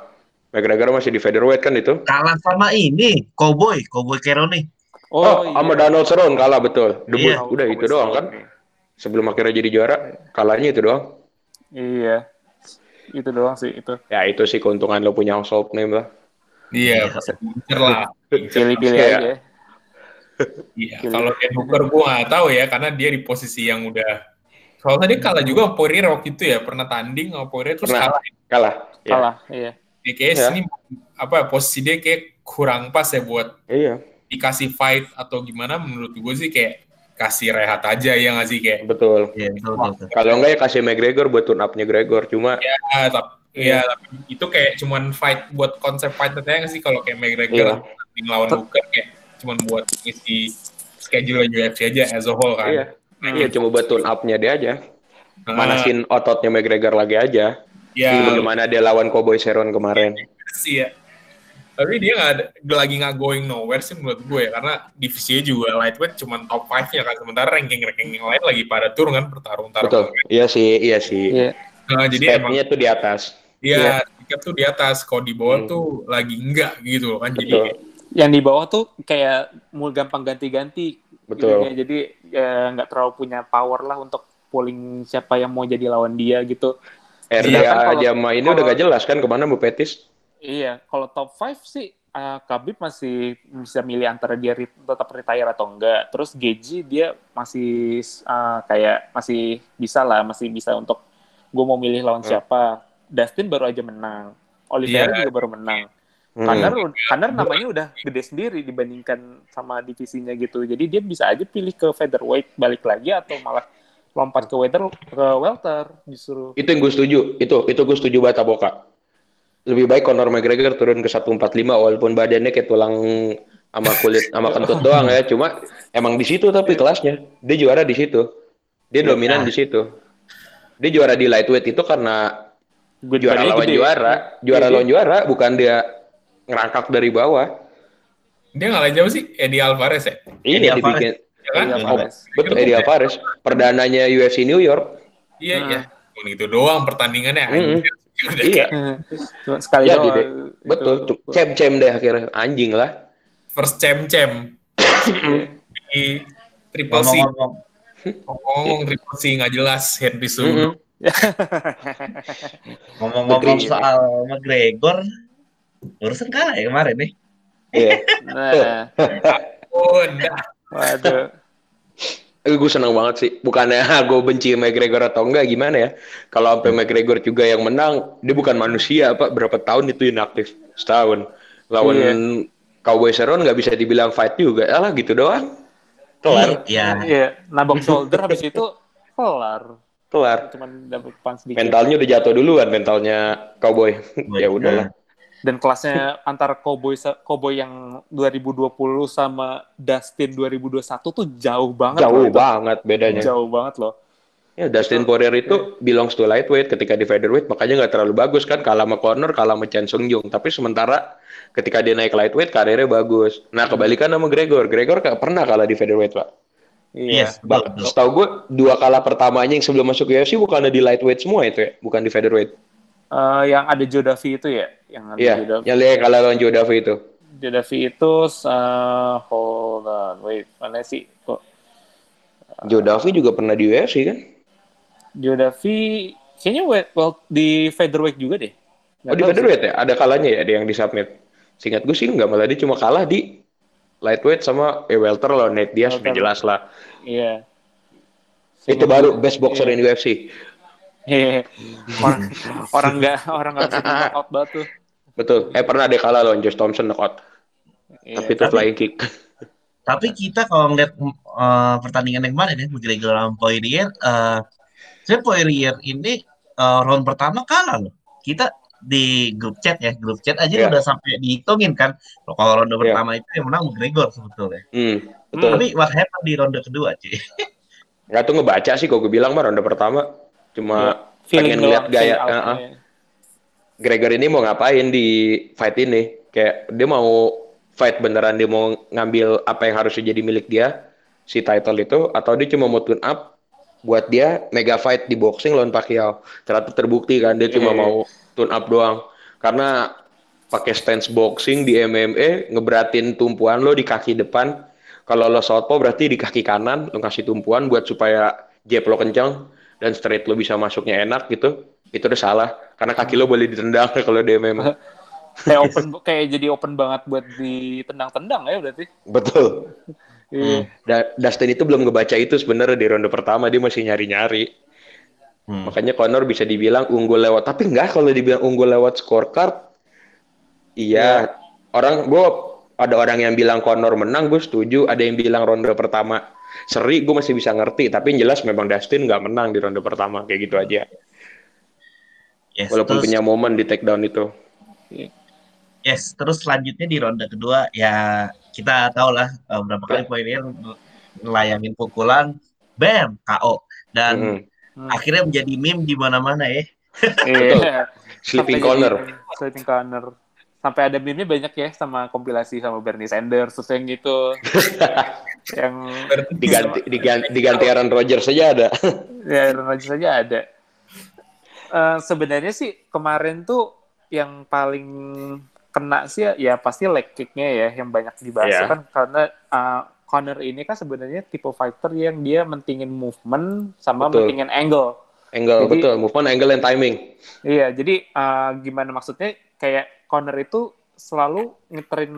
[SPEAKER 4] McGregor masih di featherweight kan itu.
[SPEAKER 1] Kalah sama ini, Cowboy, Cowboy Cerrone.
[SPEAKER 4] Oh, sama Donald Cerrone kalah betul. Debut
[SPEAKER 1] Iya.
[SPEAKER 4] udah itu doang kan. Sebelum akhirnya jadi juara, kalahnya itu doang.
[SPEAKER 2] Iya. Itu doang sih itu.
[SPEAKER 4] Ya itu sih keuntungan lo punya household name lah.
[SPEAKER 3] iya pincer lah
[SPEAKER 2] Pilih-pilih
[SPEAKER 4] Iya.
[SPEAKER 2] aja.
[SPEAKER 3] iya kalau Dan Hooker gue nggak tahu ya karena dia di posisi yang udah soalnya dia kalah juga sama Poirier waktu itu ya pernah tanding sama Poirier terus
[SPEAKER 4] Pernah.
[SPEAKER 3] kalah
[SPEAKER 4] Kalah. Ya.
[SPEAKER 2] Kalah, iya.
[SPEAKER 3] Ya, kayak
[SPEAKER 4] Iya.
[SPEAKER 3] sini apa posisi dia kayak kurang pas ya buat
[SPEAKER 4] Iya,
[SPEAKER 3] dikasih fight atau gimana menurut gue sih kayak kasih rehat aja ya nggak sih kayak
[SPEAKER 4] betul.
[SPEAKER 1] Iya, betul, betul, betul.
[SPEAKER 4] Kalau enggak ya kasih McGregor buat tune up-nya Gregor. Cuma
[SPEAKER 3] ah, tapi ya tapi itu kayak cuman fight buat konsep fight aja nggak sih kalau kayak McGregor
[SPEAKER 4] Iya.
[SPEAKER 3] lawan Hooker kayak cuman buat ngisi schedule UFC aja as a whole kan
[SPEAKER 4] iya, iya cuma buat tune up-nya dia aja.
[SPEAKER 3] Ah,
[SPEAKER 4] Manasin ototnya McGregor lagi aja.
[SPEAKER 3] ya
[SPEAKER 4] Bagaimana dia lawan Cowboy Cerrone kemarin.
[SPEAKER 3] sih ya tapi dia nggak ada lagi nggak going nowhere sih menurut gue ya karena divisinya juga lightweight cuman top 5 nya kan sementara ranking ranking yang lain lagi pada turun kan bertarung tarung
[SPEAKER 4] Betul. Iya sih, iya sih.
[SPEAKER 2] Iya.
[SPEAKER 3] Nah, jadi emang
[SPEAKER 4] Stepnya tuh di atas.
[SPEAKER 3] dia tiket tuh di atas kalau di bawah
[SPEAKER 4] Hmm.
[SPEAKER 3] tuh lagi enggak gitu loh kan
[SPEAKER 4] Betul.
[SPEAKER 3] jadi
[SPEAKER 2] Yang di bawah tuh kayak mau gampang ganti-ganti.
[SPEAKER 4] Betul.
[SPEAKER 2] Ininya. Jadi ya, nggak terlalu punya power lah untuk pulling siapa yang mau jadi lawan dia gitu.
[SPEAKER 4] RDA aja mah ini udah
[SPEAKER 2] kalau-
[SPEAKER 4] gak jelas kan ke mana Bu Petis.
[SPEAKER 2] Iya, kalau top 5 sih uh, Khabib masih bisa milih antara dia re- tetap retire atau enggak. Terus Geji dia masih uh, kayak masih bisa lah, masih bisa untuk gue mau milih lawan
[SPEAKER 4] Hmm.
[SPEAKER 2] siapa. Dustin baru aja menang. Oliveira
[SPEAKER 3] Iya.
[SPEAKER 2] juga baru menang.
[SPEAKER 4] Hmm.
[SPEAKER 2] Conor, Conor namanya udah gede sendiri dibandingkan sama divisinya gitu. Jadi dia bisa aja pilih ke featherweight balik lagi atau malah lompat ke welter ke welter justru.
[SPEAKER 4] Itu yang gue setuju. Itu itu gue setuju banget Boka. Lebih baik Conor McGregor turun ke 145 walaupun badannya kayak tulang sama kulit sama kentut doang ya. Cuma emang di situ tapi kelasnya. Dia juara di situ. Dia dominan di situ. Dia juara di lightweight itu karena
[SPEAKER 2] Gue
[SPEAKER 4] juara lawan juara, juara
[SPEAKER 2] Iya,
[SPEAKER 4] lawan juara bukan dia ngerangkak dari bawah.
[SPEAKER 3] dia ngalah jauh sih Eddie Alvarez ya
[SPEAKER 4] Ini
[SPEAKER 1] Eddie
[SPEAKER 4] yang dibikin
[SPEAKER 3] ya kan
[SPEAKER 2] Eddie Alvarez.
[SPEAKER 4] betul Eddie Alvarez, perdananya UFC New York.
[SPEAKER 3] iya
[SPEAKER 2] Hmm.
[SPEAKER 3] iya Cuman itu doang pertandingannya
[SPEAKER 4] Hmm.
[SPEAKER 3] anjir. Udah
[SPEAKER 4] Iya,
[SPEAKER 2] Cuma sekali
[SPEAKER 4] Jadi
[SPEAKER 2] doang.
[SPEAKER 4] deh. betul. Cem-cem deh akhirnya anjing lah.
[SPEAKER 3] first cem cem di triple C
[SPEAKER 1] Ngomong-ngomong,
[SPEAKER 3] ngomong triple C nggak jelas Henry. Cejudo
[SPEAKER 1] ngomong-ngomong soal McGregor, urusan kalah ya kemarin nih.
[SPEAKER 4] Iya.
[SPEAKER 2] Nah,
[SPEAKER 3] udah
[SPEAKER 2] waduh.
[SPEAKER 4] Eh, gue seneng banget sih. Bukannya gue benci McGregor atau enggak gimana ya. Kalau sampai McGregor juga yang menang, dia bukan manusia apa berapa tahun itu inaktif? Setahun. Lawan
[SPEAKER 2] Iya.
[SPEAKER 4] Cowboy Cerrone nggak bisa dibilang fight juga. Alah gitu doang. Kelar.
[SPEAKER 1] Iya.
[SPEAKER 2] Iya, nabok shoulder habis itu kelar.
[SPEAKER 4] Kelar.
[SPEAKER 2] Cuman dapat punch sedikit.
[SPEAKER 4] Mentalnya udah jatuh duluan mentalnya Cowboy. ya udahlah.
[SPEAKER 2] Dan kelasnya antara Cowboy Cowboy yang 2020 sama Dustin 2021 tuh jauh banget.
[SPEAKER 4] Jauh
[SPEAKER 2] loh itu.
[SPEAKER 4] banget bedanya.
[SPEAKER 2] Jauh banget loh.
[SPEAKER 4] Ya, Dustin Poirier itu belongs to lightweight ketika di featherweight makanya nggak terlalu bagus kan kalah sama Conor kalah sama Chen Sung Jung tapi sementara ketika dia naik lightweight karirnya bagus nah kebalikan sama Gregor Gregor nggak pernah kalah di featherweight pak
[SPEAKER 2] Iya.
[SPEAKER 1] Yes, betul.
[SPEAKER 4] setahu gue dua kalah pertamanya yang sebelum masuk UFC bukan di lightweight semua itu ya, bukan di featherweight.
[SPEAKER 2] Eh, yang ada Jodavi itu ya, yang ada
[SPEAKER 4] Iya,
[SPEAKER 2] Jodavi.
[SPEAKER 4] yang dia kalah lawan Joe itu.
[SPEAKER 2] Jodavi itu eh, hold on, wait, mana sih kok
[SPEAKER 4] Joe Davi juga pernah di UFC kan?
[SPEAKER 2] Jodavi kayaknya weight, well, di featherweight juga deh. Nggak
[SPEAKER 4] Oh di featherweight ya? Ada kalahnya ya, ada yang di submit. Singkat gue sih nggak malah dia cuma kalah di lightweight sama eh, welter loh Nate Diaz udah
[SPEAKER 2] Welter.
[SPEAKER 4] jelas lah.
[SPEAKER 2] Iya.
[SPEAKER 4] Itu
[SPEAKER 2] Seingat
[SPEAKER 4] baru best boxer
[SPEAKER 2] iya.
[SPEAKER 4] in UFC.
[SPEAKER 2] Iya. orang orang nggak orang nggak bisa knock out banget tuh.
[SPEAKER 4] Betul. Eh pernah ada kalah lawan Josh Thompson knockout.
[SPEAKER 2] Iya.
[SPEAKER 4] Tapi itu flying kick.
[SPEAKER 1] Tapi kita kalau ngeliat eh, pertandingan yang kemarin ya, McGregor lawan Poirier, eh saya Poirier ini eh, round pertama kalah loh. Kita di grup chat ya, grup chat aja
[SPEAKER 4] Iya.
[SPEAKER 1] udah sampai dihitungin kan. Kalau ronde
[SPEAKER 4] Iya.
[SPEAKER 1] pertama itu yang menang McGregor sebetulnya.
[SPEAKER 4] Hmm, betul.
[SPEAKER 1] Tapi what happened di ronde kedua, cuy?
[SPEAKER 4] Nggak tuh ngebaca sih kok gue bilang mah ronde pertama. Cuma pengen
[SPEAKER 2] Iya.
[SPEAKER 4] ngeliat gaya. uh-uh.
[SPEAKER 2] out-nya.
[SPEAKER 4] Gregor ini mau ngapain di fight ini? Kayak dia mau fight beneran dia mau ngambil apa yang harusnya jadi milik dia si title itu atau dia cuma mau tune up buat dia mega fight di boxing lawan Pacquiao. Ternyata terbukti kan dia cuma
[SPEAKER 2] Iya.
[SPEAKER 4] mau tune up doang. Karena pakai stance boxing di MMA ngeberatin tumpuan lo di kaki depan. Kalau lo southpaw berarti di kaki kanan lo kasih tumpuan buat supaya jab lo kencang dan straight lo bisa masuknya enak gitu. Itu udah salah karena kaki lo boleh ditendang kalau di MMA.
[SPEAKER 2] Kayak open kayak jadi open banget buat ditendang-tendang ya berarti.
[SPEAKER 4] Betul.
[SPEAKER 2] Iya.
[SPEAKER 4] Da- Dustin itu belum ngebaca itu sebenarnya di ronde pertama dia masih nyari-nyari.
[SPEAKER 1] Hmm.
[SPEAKER 4] Makanya Conor bisa dibilang unggul lewat, tapi enggak kalau dibilang unggul lewat scorecard. Iya, orang gue ada orang yang bilang Conor menang, gue setuju. Ada yang bilang ronde pertama seri, gue masih bisa ngerti. Tapi yang jelas memang Dustin nggak menang di ronde pertama, kayak gitu aja.
[SPEAKER 1] Yes,
[SPEAKER 4] Walaupun
[SPEAKER 1] terus,
[SPEAKER 4] punya momen di takedown itu.
[SPEAKER 1] yes, terus selanjutnya di ronde kedua ya kita tahu lah eh, berapa kali Poirier ngelayangin pukulan, bam, KO. Dan
[SPEAKER 4] Mm-mm.
[SPEAKER 2] Hmm.
[SPEAKER 1] akhirnya menjadi meme di mana-mana ya.
[SPEAKER 2] Iya.
[SPEAKER 4] Sleeping corner.
[SPEAKER 2] Sleeping corner. Sampai ada meme-nya banyak ya sama kompilasi sama Bernie Sanders terus yang gitu. yang
[SPEAKER 4] Diganti, diganti, diganti Aaron Rodgers saja ada.
[SPEAKER 2] ya Aaron Rodgers saja ada. Eh, sebenarnya sih kemarin tuh yang paling kena sih ya, ya pasti leg kick-nya ya yang banyak dibahas
[SPEAKER 4] Iya.
[SPEAKER 2] kan karena eh, Conor ini kan sebenarnya tipe fighter yang dia mentingin movement sama
[SPEAKER 4] Betul.
[SPEAKER 2] mentingin angle.
[SPEAKER 4] Angle,
[SPEAKER 2] Jadi-
[SPEAKER 4] betul. Movement, angle, and timing.
[SPEAKER 2] Iya, jadi uh, gimana maksudnya kayak corner itu selalu ngeterin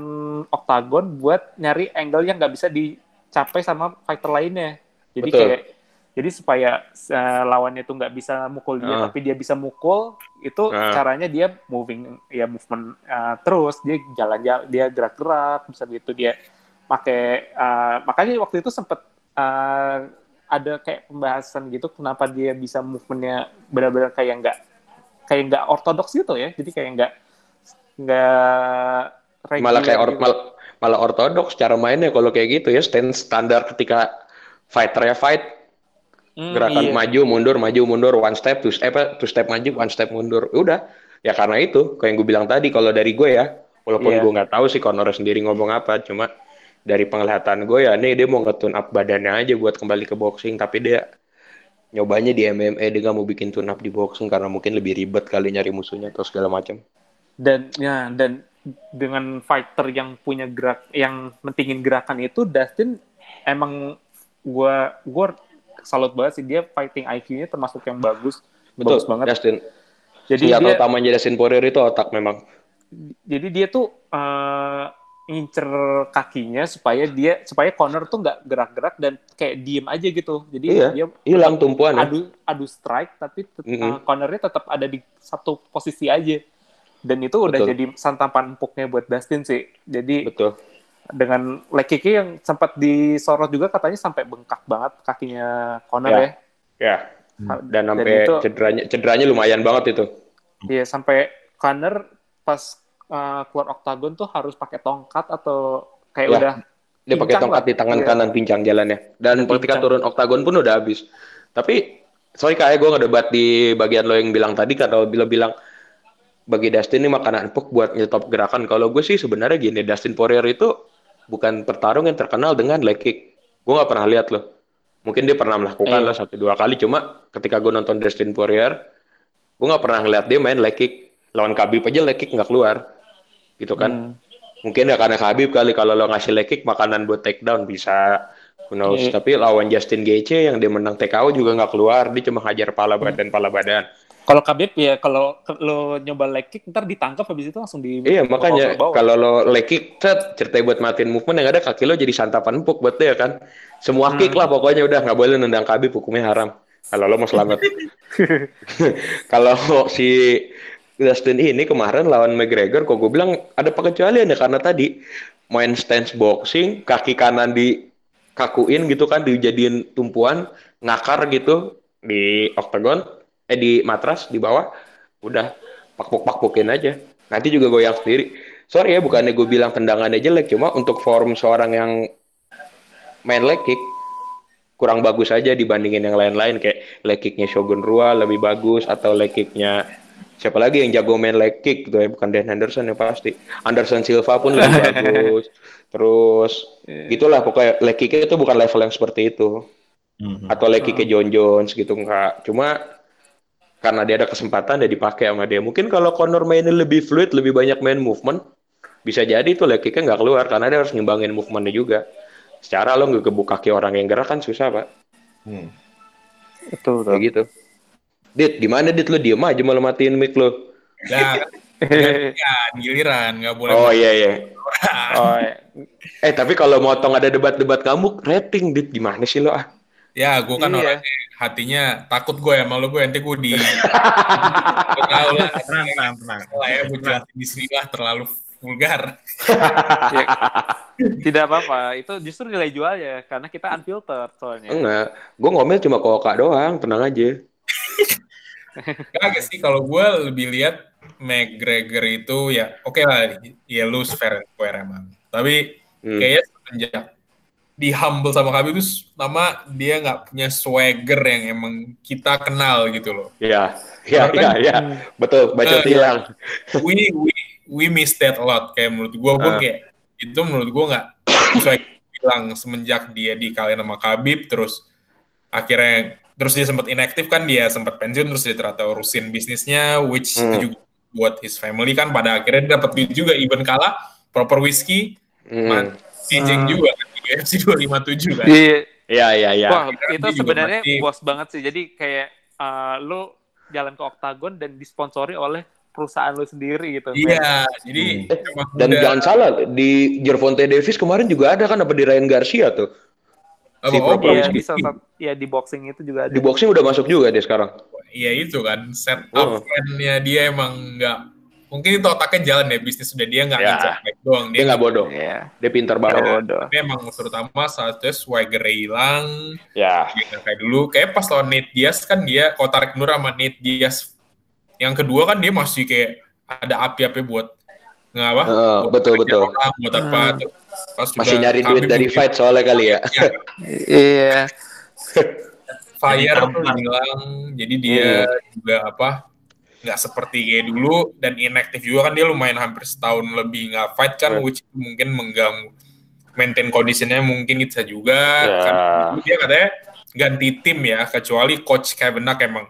[SPEAKER 2] oktagon buat nyari angle yang nggak bisa dicapai sama fighter lainnya. Jadi
[SPEAKER 4] Betul.
[SPEAKER 2] kayak jadi supaya uh, lawannya itu nggak bisa mukul dia,
[SPEAKER 4] Ah.
[SPEAKER 2] tapi dia bisa mukul itu
[SPEAKER 4] Ah.
[SPEAKER 2] caranya dia moving ya movement uh, terus dia jalan-jalan dia gerak-gerak bisa gitu dia pakai uh, makanya waktu itu sempet uh, ada kayak pembahasan gitu kenapa dia bisa movementnya benar-benar kayak nggak kayak nggak ortodoks gitu ya jadi kayak nggak nggak
[SPEAKER 4] malah kayak or,
[SPEAKER 2] gitu.
[SPEAKER 4] mal- malah ortodoks cara mainnya kalau kayak gitu ya stand standar ketika fighter ya fight
[SPEAKER 2] Hmm,
[SPEAKER 4] gerakan
[SPEAKER 2] iya.
[SPEAKER 4] maju mundur maju mundur one step two step eh, two step maju one step mundur udah ya karena itu kayak yang gue bilang tadi kalau dari gue ya walaupun
[SPEAKER 2] Iya.
[SPEAKER 4] gue nggak tahu sih Conor sendiri ngomong apa cuma dari penglihatan gue ya nih dia mau nge-tune up badannya aja buat kembali ke boxing tapi dia nyobanya di MMA dia nggak mau bikin tune up di boxing karena mungkin lebih ribet kali nyari musuhnya atau segala macam
[SPEAKER 2] dan ya dan dengan fighter yang punya gerak yang mentingin gerakan itu Dustin emang gua gua salut banget sih. Dia fighting IQ-nya termasuk yang bagus.
[SPEAKER 4] Betul
[SPEAKER 2] bagus banget.
[SPEAKER 4] Dustin.
[SPEAKER 2] Jadi
[SPEAKER 4] senjata
[SPEAKER 2] dia
[SPEAKER 4] utamanya Dustin Poirier itu otak memang.
[SPEAKER 2] Jadi dia tuh eh, ngincer kakinya supaya dia supaya corner tuh nggak gerak-gerak dan kayak diem aja gitu. Jadi
[SPEAKER 4] Iya,
[SPEAKER 2] dia
[SPEAKER 4] hilang tumpuan ya.
[SPEAKER 2] adu adu strike tapi tet-
[SPEAKER 4] Mm-mm.
[SPEAKER 2] uh, cornernya tetap ada di satu posisi aja dan itu udah
[SPEAKER 4] Betul.
[SPEAKER 2] jadi santapan empuknya buat Dustin sih. Jadi
[SPEAKER 4] betul.
[SPEAKER 2] dengan leg yang sempat disorot juga katanya sampai bengkak banget kakinya Conor
[SPEAKER 4] Ya.
[SPEAKER 2] ya.
[SPEAKER 4] Ya. Dan
[SPEAKER 2] Dan
[SPEAKER 4] sampai
[SPEAKER 2] itu-
[SPEAKER 4] cederanya cederanya lumayan banget itu.
[SPEAKER 2] Iya sampai Conor pas uh, keluar oktagon tuh harus pakai tongkat atau kayak
[SPEAKER 4] Ya,
[SPEAKER 2] udah
[SPEAKER 4] dia pakai tongkat
[SPEAKER 2] lah.
[SPEAKER 4] di tangan
[SPEAKER 2] Iya.
[SPEAKER 4] kanan pincang jalannya. Dan ketika turun oktagon pun udah habis. Tapi sorry kayak gue ngedebat di bagian lo yang bilang tadi kalau bila bilang bagi Dustin ini makanan empuk buat nyetop gerakan. Kalau gue sih sebenarnya gini Dustin Poirier itu bukan pertarung yang terkenal dengan leg kick. Gue nggak pernah lihat loh. Mungkin dia pernah melakukan
[SPEAKER 2] Iya.
[SPEAKER 4] lah satu dua kali. Cuma ketika gue nonton Dustin Poirier gue nggak pernah ngeliat dia main leg kick. Lawan Khabib aja leg kick nggak keluar. Gitu kan?
[SPEAKER 2] Hmm.
[SPEAKER 4] mungkin ya karena Khabib kali. Kalau lo ngasih leg kick makanan buat takedown bisa. Who knows?
[SPEAKER 2] Iya.
[SPEAKER 4] tapi lawan Justin Gaethje yang dia menang TKO juga nggak keluar. Dia cuma hajar pala badan pala badan
[SPEAKER 2] Kalau Khabib ya kalau lo nyoba leg kick ntar ditangkap habis itu langsung di
[SPEAKER 4] iya makanya kalau lo leg kick set ceritanya buat matiin movement yang ada kaki lo jadi santapan empuk buat dia kan? Semua kick lah pokoknya udah nggak boleh nendang Khabib hukumnya haram. Kalau lo mau selamat. Kalau si Dustin ini kemarin lawan McGregor kok gue bilang ada pengecualian ya karena tadi main stance boxing kaki kanan dikakuin gitu kan dijadiin tumpuan ngakar gitu di octagon eh di matras di bawah udah pakpuk pakpukin aja. Nanti juga goyang sendiri. Sorry ya bukannya gue bilang tendangannya jelek cuma untuk form seorang yang main leg kick kurang bagus aja dibandingin yang lain-lain kayak leg kicknya Shogun Rua lebih bagus atau leg kicknya siapa lagi yang jago main leg kick gitu ya bukan Dan Henderson ya pasti. Anderson Silva pun lebih bagus. Terus gitulah pokoknya leg kicknya itu bukan level yang seperti itu.
[SPEAKER 1] Mhm.
[SPEAKER 4] atau leg kicknya John Jones gitu enggak. Cuma karena dia ada kesempatan dia dipakai sama dia mungkin kalau Conor mainnya lebih fluid lebih banyak main movement bisa jadi tuh leg kicknya nggak keluar karena dia harus ngimbangin movementnya juga secara lo nggak gebuk kaki orang yang gerak kan susah pak
[SPEAKER 1] Hmm.
[SPEAKER 2] Betul,
[SPEAKER 4] kayak gitu Dit, gimana Dit? Lu diem aja malah matiin mic lu.
[SPEAKER 3] Ya, gantian, giliran, nggak boleh.
[SPEAKER 4] Oh iya iya.
[SPEAKER 2] Oh, iya.
[SPEAKER 4] Eh tapi kalau motong ada debat-debat kamu, rating Dit gimana sih lo ah?
[SPEAKER 3] Ya, gue kan
[SPEAKER 2] Iya.
[SPEAKER 3] orangnya hatinya takut gue ya malu gue nanti gue di tahu lah
[SPEAKER 1] Tenang, tenang, tenang.
[SPEAKER 3] lah ya gue jelasin di sini lah terlalu vulgar
[SPEAKER 2] Ya, tidak apa-apa. Itu justru nilai jual ya karena kita unfiltered soalnya.
[SPEAKER 4] Enggak, gue ngomel cuma ke Oka doang, tenang aja.
[SPEAKER 3] Kagak sih kalau gue lebih lihat McGregor itu ya oke lah ya lose fair and square emang tapi
[SPEAKER 4] Hmm.
[SPEAKER 3] kayaknya semenjak di humble sama Khabib itu nama dia nggak punya swagger yang emang kita kenal gitu loh
[SPEAKER 4] Iya, iya, iya,
[SPEAKER 3] kan-
[SPEAKER 4] iya. Betul, baca
[SPEAKER 3] Eh,
[SPEAKER 4] hilang.
[SPEAKER 3] we we we miss that a lot kayak menurut gue gue
[SPEAKER 4] Ah.
[SPEAKER 3] kayak itu menurut gue nggak sesuai bilang semenjak dia dikalahin sama Khabib terus akhirnya terus dia sempat inaktif kan dia sempat pensiun terus dia ternyata urusin bisnisnya which
[SPEAKER 4] Hmm.
[SPEAKER 3] itu juga buat his family kan pada akhirnya dia dapat duit juga even kalah proper whiskey
[SPEAKER 4] Hmm.
[SPEAKER 3] man Ejeng
[SPEAKER 2] Ah.
[SPEAKER 3] juga kan UFC 257 kan
[SPEAKER 2] Iya.
[SPEAKER 4] Iya, iya, iya.
[SPEAKER 2] Wah, itu sebenarnya bos banget sih. Jadi kayak uh, lu jalan ke oktagon dan disponsori oleh perusahaan lu sendiri gitu.
[SPEAKER 3] iya jadi
[SPEAKER 1] Hmm.
[SPEAKER 4] Dan
[SPEAKER 3] udah-
[SPEAKER 4] jangan salah, di Gervonta Davis kemarin juga ada kan apa di Ryan Garcia tuh. si
[SPEAKER 3] oh,
[SPEAKER 4] proper
[SPEAKER 2] Iya, di iya, di boxing itu juga ada.
[SPEAKER 4] Di boxing udah masuk juga dia sekarang.
[SPEAKER 3] Iya itu kan setup
[SPEAKER 4] Oh.
[SPEAKER 3] plan-nya dia emang nggak mungkin itu otaknya jalan ya bisnis sudah dia nggak
[SPEAKER 4] Ya.
[SPEAKER 3] baik doang
[SPEAKER 4] Dia nggak bodoh.
[SPEAKER 2] Iya.
[SPEAKER 4] Dia pintar
[SPEAKER 2] Nggak
[SPEAKER 4] banget.
[SPEAKER 2] bodoh.
[SPEAKER 3] Tapi emang terutama saat itu swagger hilang
[SPEAKER 4] Ya.
[SPEAKER 3] dia nggak kayak dulu kayak pas lawan Nate Diaz kan dia kalau tarik mundur sama Nate Diaz yang kedua kan dia masih kayak ada api-api buat nggak apa buat
[SPEAKER 4] Oh, betul, betul.
[SPEAKER 3] orang, buat apa
[SPEAKER 2] Hmm.
[SPEAKER 3] Terus pas
[SPEAKER 4] Masih nyari duit dari
[SPEAKER 3] mungkin
[SPEAKER 4] fight soalnya kali ya.
[SPEAKER 2] Iya.
[SPEAKER 3] fire tuh
[SPEAKER 1] tampar.
[SPEAKER 3] hilang jadi dia
[SPEAKER 4] Hmm.
[SPEAKER 3] juga apa nggak seperti kayak dulu dan inaktif juga kan dia lumayan hampir setahun lebih nggak fight kan
[SPEAKER 4] Hmm.
[SPEAKER 3] which mungkin mengganggu maintain kondisinya mungkin bisa juga
[SPEAKER 4] Ya.
[SPEAKER 3] kan dia katanya ganti tim ya kecuali coach Kaepernick emang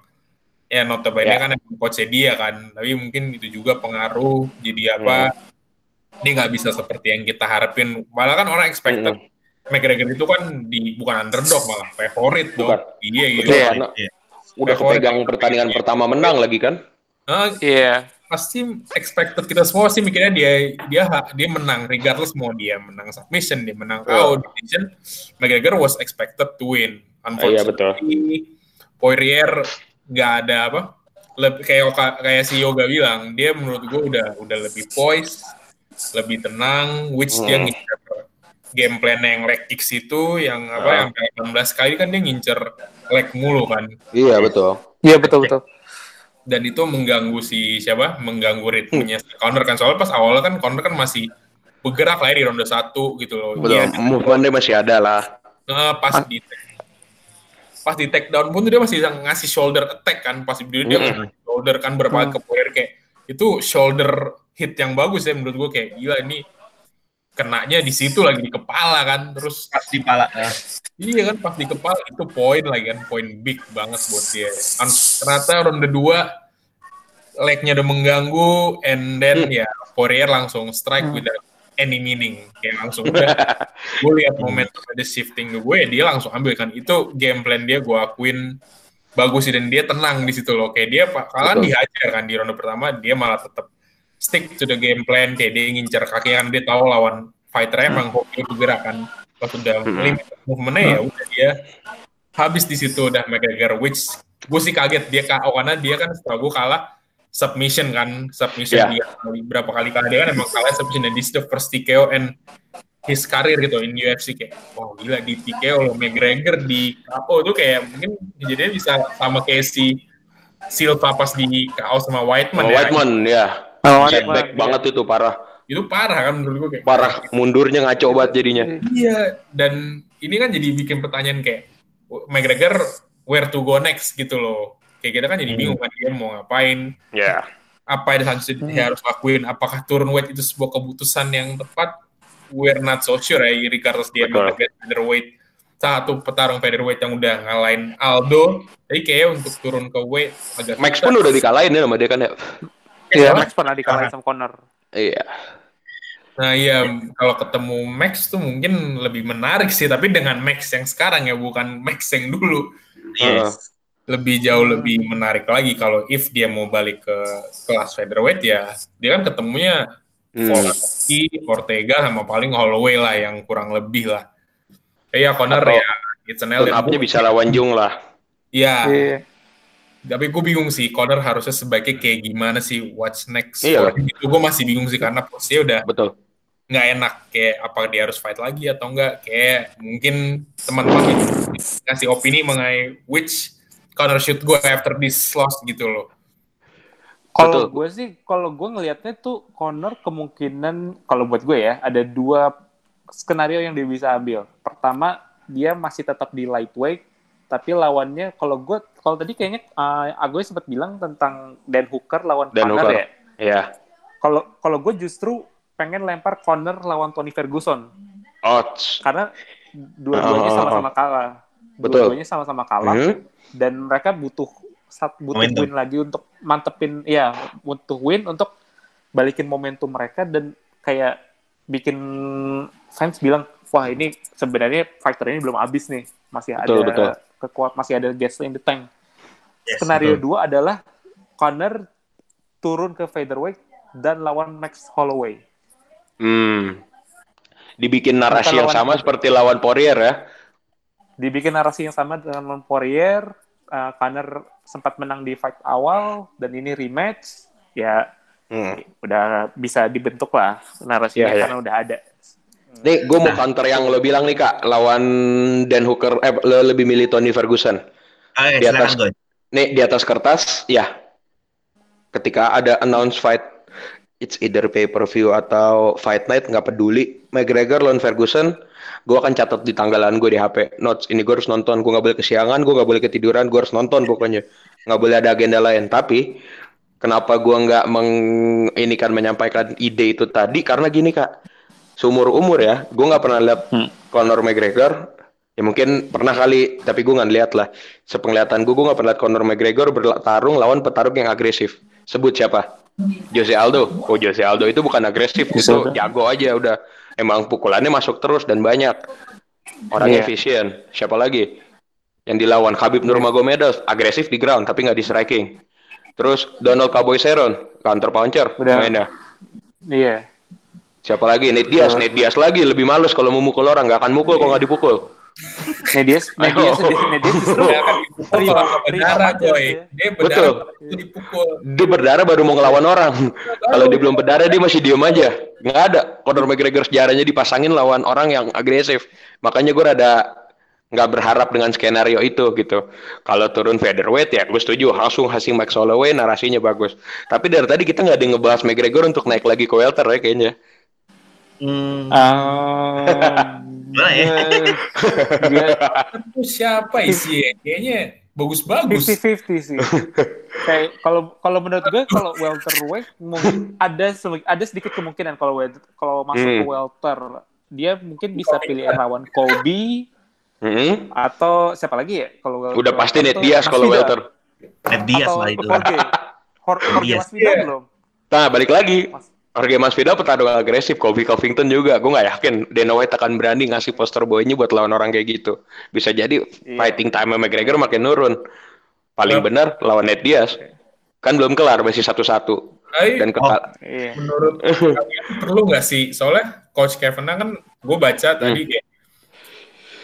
[SPEAKER 3] ya notabene
[SPEAKER 4] Ya.
[SPEAKER 3] kan emang coachnya dia kan tapi mungkin itu juga pengaruh jadi apa
[SPEAKER 4] Hmm.
[SPEAKER 3] dia nggak bisa seperti yang kita harapin malah kan orang expected
[SPEAKER 4] Hmm.
[SPEAKER 3] McGregor itu kan di bukan underdog malah favorit dong
[SPEAKER 4] Bukan.
[SPEAKER 3] iya gitu
[SPEAKER 4] karena
[SPEAKER 1] Iya.
[SPEAKER 4] udah kepegang pertandingan pertama menang lagi kan.
[SPEAKER 3] Ah,
[SPEAKER 2] Iya.
[SPEAKER 3] pasti expected kita semua sih mikirnya dia dia dia menang regardless mau dia menang submission dia menang
[SPEAKER 4] Oh.
[SPEAKER 3] KO decision McGregor was expected to win
[SPEAKER 4] Iya, betul.
[SPEAKER 3] unfortunately Poirier nggak ada apa lebih kayak Oka- kayak si Yoga bilang dia menurut gue udah udah lebih poised lebih tenang which dia
[SPEAKER 4] Hmm.
[SPEAKER 3] ngincer game plan yang leg kicks itu yang apa
[SPEAKER 4] Ah.
[SPEAKER 3] yang kayak 18 kali kan dia ngincer leg mulu kan
[SPEAKER 4] Iya, betul.
[SPEAKER 2] Iya betul betul.
[SPEAKER 3] Dan itu mengganggu si siapa? Mengganggu ritmenya Conor kan. Soalnya pas awalnya kan Conor kan masih bergerak lah ya di ronde satu gitu loh.
[SPEAKER 4] Betul.
[SPEAKER 3] Dia,
[SPEAKER 4] Movementnya masih ada lah.
[SPEAKER 3] eh, pas di pas di take down pun dia masih ngasih shoulder attack kan. Pas di dia ngasih shoulder kan berapa kali
[SPEAKER 2] Hmm.
[SPEAKER 3] ke Poirier kayak itu shoulder hit yang bagus ya menurut gue kayak gila ini kenanya di situ lagi di kepala kan terus
[SPEAKER 1] pas di pala. Nah,
[SPEAKER 3] iya kan pas di kepala itu poin lagi kan poin big banget buat dia. An- ternyata ronde 2 legnya udah mengganggu and then ya Poirier langsung strike without any meaning. Kayak langsung udah gue lihat momentum ada shifting gue dia langsung ambil kan. Itu game plan dia gue akuin bagus sih dan dia tenang di situ loh. Kayak dia kalian dihajar kan di ronde pertama dia malah tetap stick to the game plan kayak dia ngincer kaki kan dia tahu lawan fighter emang hoki bergerak kan pas udah
[SPEAKER 4] Hmm.
[SPEAKER 3] limit movementnya ya udah dia habis di situ udah McGregor which gue sih kaget. Dia KO karena dia kan setelah gue kalah submission kan submission
[SPEAKER 4] Ya.
[SPEAKER 3] dia kali- berapa kali kalah. Dia kan emang kalah submission dan this is the first TKO and his career gitu in UFC kayak oh gila di TKO loh McGregor di KO tuh kayak mungkin jadinya bisa sama kayak si Silva pas di KO sama Whiteman
[SPEAKER 4] Sama
[SPEAKER 3] ya
[SPEAKER 4] Whiteman ya.
[SPEAKER 2] Oh,
[SPEAKER 4] Setback banget itu parah.
[SPEAKER 3] itu parah kan menurut gue kayak
[SPEAKER 4] Parah mundurnya ngaco banget jadinya.
[SPEAKER 3] Iya, dan ini kan jadi bikin pertanyaan kayak McGregor where to go next gitu loh. Kayak kita kan jadi bingung kan dia mau ngapain,
[SPEAKER 4] Ya.
[SPEAKER 3] apa yang selanjutnya dia harus lakuin, apakah turun weight itu sebuah keputusan yang tepat? We're not so sure ya, regardless dia target featherweight. Satu petarung featherweight yang udah ngalahin Aldo, tapi kayaknya untuk turun ke weight agak
[SPEAKER 4] Max
[SPEAKER 3] susah.
[SPEAKER 4] pun udah dikalahin ya sama dia kan ya.
[SPEAKER 2] Iya,
[SPEAKER 3] Soalnya-
[SPEAKER 2] Max pernah dikalahin sama Connor.
[SPEAKER 4] Iya.
[SPEAKER 3] Nah iya, kalau ketemu Max tuh mungkin lebih menarik sih, tapi dengan Max yang sekarang ya, bukan Max yang dulu.
[SPEAKER 1] Yes.
[SPEAKER 3] lebih jauh lebih menarik lagi kalau if dia mau balik ke kelas featherweight ya dia kan ketemunya
[SPEAKER 4] Hmm.
[SPEAKER 3] Ortega sama paling Holloway lah yang kurang lebih lah. Eh, ya Connor
[SPEAKER 4] Atau
[SPEAKER 3] ya it's an
[SPEAKER 4] bisa lawan Jung lah.
[SPEAKER 3] Ya,
[SPEAKER 2] Iya.
[SPEAKER 3] Tapi gue bingung sih Connor harusnya sebaiknya kayak gimana sih what's next
[SPEAKER 4] Iya.
[SPEAKER 3] Itu gue masih bingung sih karena posisinya udah
[SPEAKER 4] Betul.
[SPEAKER 3] nggak enak kayak apa dia harus fight lagi atau enggak kayak mungkin teman-teman ngasih opini mengenai which Connor should go after this loss gitu loh.
[SPEAKER 2] Kalau gue sih, kalau gue ngelihatnya tuh Connor kemungkinan, kalau buat gue ya, ada dua skenario yang dia bisa ambil. Pertama, dia masih tetap di lightweight, tapi lawannya, kalau gue, kalau tadi kayaknya uh, Agoy sempat bilang tentang Dan Hooker lawan
[SPEAKER 4] Dan
[SPEAKER 2] Connor
[SPEAKER 4] Hooker.
[SPEAKER 2] ya.
[SPEAKER 4] Iya.
[SPEAKER 2] Kalau kalau gue justru pengen lempar Connor lawan Tony Ferguson,
[SPEAKER 4] Oh.
[SPEAKER 2] karena dua-duanya
[SPEAKER 4] Oh,
[SPEAKER 2] sama-sama kalah.
[SPEAKER 4] Betul.
[SPEAKER 2] Dua-duanya sama-sama kalah
[SPEAKER 4] Hmm.
[SPEAKER 2] dan mereka butuh butuh
[SPEAKER 1] Momentum.
[SPEAKER 2] win lagi untuk mantepin ya butuh win untuk balikin momentum mereka dan kayak bikin fans bilang wah ini sebenarnya fighter ini belum habis nih masih
[SPEAKER 4] Betul,
[SPEAKER 2] ada
[SPEAKER 4] betul.
[SPEAKER 2] kekuat masih ada gas in the tank
[SPEAKER 1] Yes,
[SPEAKER 2] skenario
[SPEAKER 1] betul.
[SPEAKER 2] dua adalah Connor turun ke featherweight dan lawan Max Holloway
[SPEAKER 4] Hmm. Dibikin narasi
[SPEAKER 2] Bukan
[SPEAKER 4] yang
[SPEAKER 2] lawan-
[SPEAKER 4] sama seperti lawan Poirier ya.
[SPEAKER 2] dibikin narasi yang sama dengan Poirier uh, Connor sempat menang di fight awal dan ini rematch ya
[SPEAKER 4] Hmm.
[SPEAKER 2] udah bisa dibentuk lah narasinya
[SPEAKER 4] Iya, iya.
[SPEAKER 2] karena udah ada.
[SPEAKER 4] Nih, gue mau counter yang lo bilang nih kak, lawan Dan Hooker, eh lo lebih milih Tony Ferguson.
[SPEAKER 1] Oke,
[SPEAKER 4] Di atas-
[SPEAKER 1] silakan Goy.
[SPEAKER 4] Nih di atas kertas, ya. Ketika ada announce fight, it's either pay per view atau fight night, nggak peduli. McGregor lawan Ferguson, gue akan catat di tanggalan gue di HP. Notes ini gue harus nonton, gue nggak boleh kesiangan, gue nggak boleh ketiduran, gue harus nonton pokoknya. Nggak boleh ada agenda lain. Tapi kenapa gue nggak meng ini kan menyampaikan ide itu tadi? Karena gini kak, seumur umur ya, gue nggak pernah lihat
[SPEAKER 2] Hmm.
[SPEAKER 4] Conor McGregor. Ya mungkin pernah kali, tapi gue nggak lihat lah. Sepenglihatan gue, gue nggak pernah lihat Conor McGregor bertarung lawan petarung yang agresif. Sebut siapa? Jose Aldo. Oh Jose Aldo itu bukan agresif,
[SPEAKER 2] Jose
[SPEAKER 4] itu jago aja udah. Emang pukulannya masuk terus dan banyak. Orang
[SPEAKER 2] Iya.
[SPEAKER 4] efisien. Siapa lagi? Yang dilawan Khabib Nurmagomedov agresif di ground tapi nggak di striking. Terus Donald Cowboy Cerrone counter puncher
[SPEAKER 2] Udah.
[SPEAKER 4] mainnya.
[SPEAKER 2] Iya.
[SPEAKER 4] Siapa lagi? Nate Diaz. Nate Diaz lagi lebih males kalau mau mukul orang nggak akan mukul kalau nggak dipukul.
[SPEAKER 2] Medias, medias, medias justru
[SPEAKER 3] Dia akan dipukul
[SPEAKER 2] Terima-
[SPEAKER 3] kalau nggak
[SPEAKER 2] terima
[SPEAKER 3] berdarah,
[SPEAKER 2] sih.
[SPEAKER 3] Dia berdarah
[SPEAKER 4] Betul.
[SPEAKER 3] baru dipukul.
[SPEAKER 4] Dia berdarah baru mau ngelawan orang. Kalau dia belum berdarah dia masih diem aja. Nggak ada. Conor McGregor sejarahnya dipasangin lawan orang yang agresif. Makanya gue rada nggak berharap dengan skenario itu gitu. Kalau turun featherweight ya gue setuju langsung hasil Max Holloway narasinya bagus. Tapi dari tadi kita nggak ada ngebahas McGregor untuk naik lagi ke welter ya kayaknya.
[SPEAKER 1] Hmm,
[SPEAKER 2] Ah,
[SPEAKER 1] Gimana ya?
[SPEAKER 3] Itu siapa isi? Kayaknya bagus-bagus.
[SPEAKER 2] 50-50 sih. Kayak kalau kalau menurut gue kalau welterweight mungkin ada ada sedikit kemungkinan kalau kalau masuk ke
[SPEAKER 4] Hmm.
[SPEAKER 2] welter dia mungkin bisa pilih lawan Kobe
[SPEAKER 4] Hmm.
[SPEAKER 2] atau siapa lagi ya kalau welter-
[SPEAKER 4] Udah pasti Nate
[SPEAKER 2] atau
[SPEAKER 4] Diaz kalau welter.
[SPEAKER 1] Ned Diaz lah itu.
[SPEAKER 2] Jorge. Hor- Jorge
[SPEAKER 1] Diaz.
[SPEAKER 2] Masvidal belum.
[SPEAKER 4] Nah, balik lagi.
[SPEAKER 2] Mas-
[SPEAKER 4] Jorge Masvidal pertarung agresif, Kobe Covington juga. Gue nggak yakin Dana White akan berani ngasih poster boynya buat lawan orang kayak gitu. Bisa jadi
[SPEAKER 2] Iya.
[SPEAKER 4] fighting time McGregor makin nurun. Paling
[SPEAKER 3] Yap.
[SPEAKER 4] benar lawan Nate Diaz. Kan belum kelar, masih satu-satu. Dan kekal.
[SPEAKER 2] Iya.
[SPEAKER 3] menurut perlu nggak sih? Soalnya Coach Kevin kan gue baca tadi kayak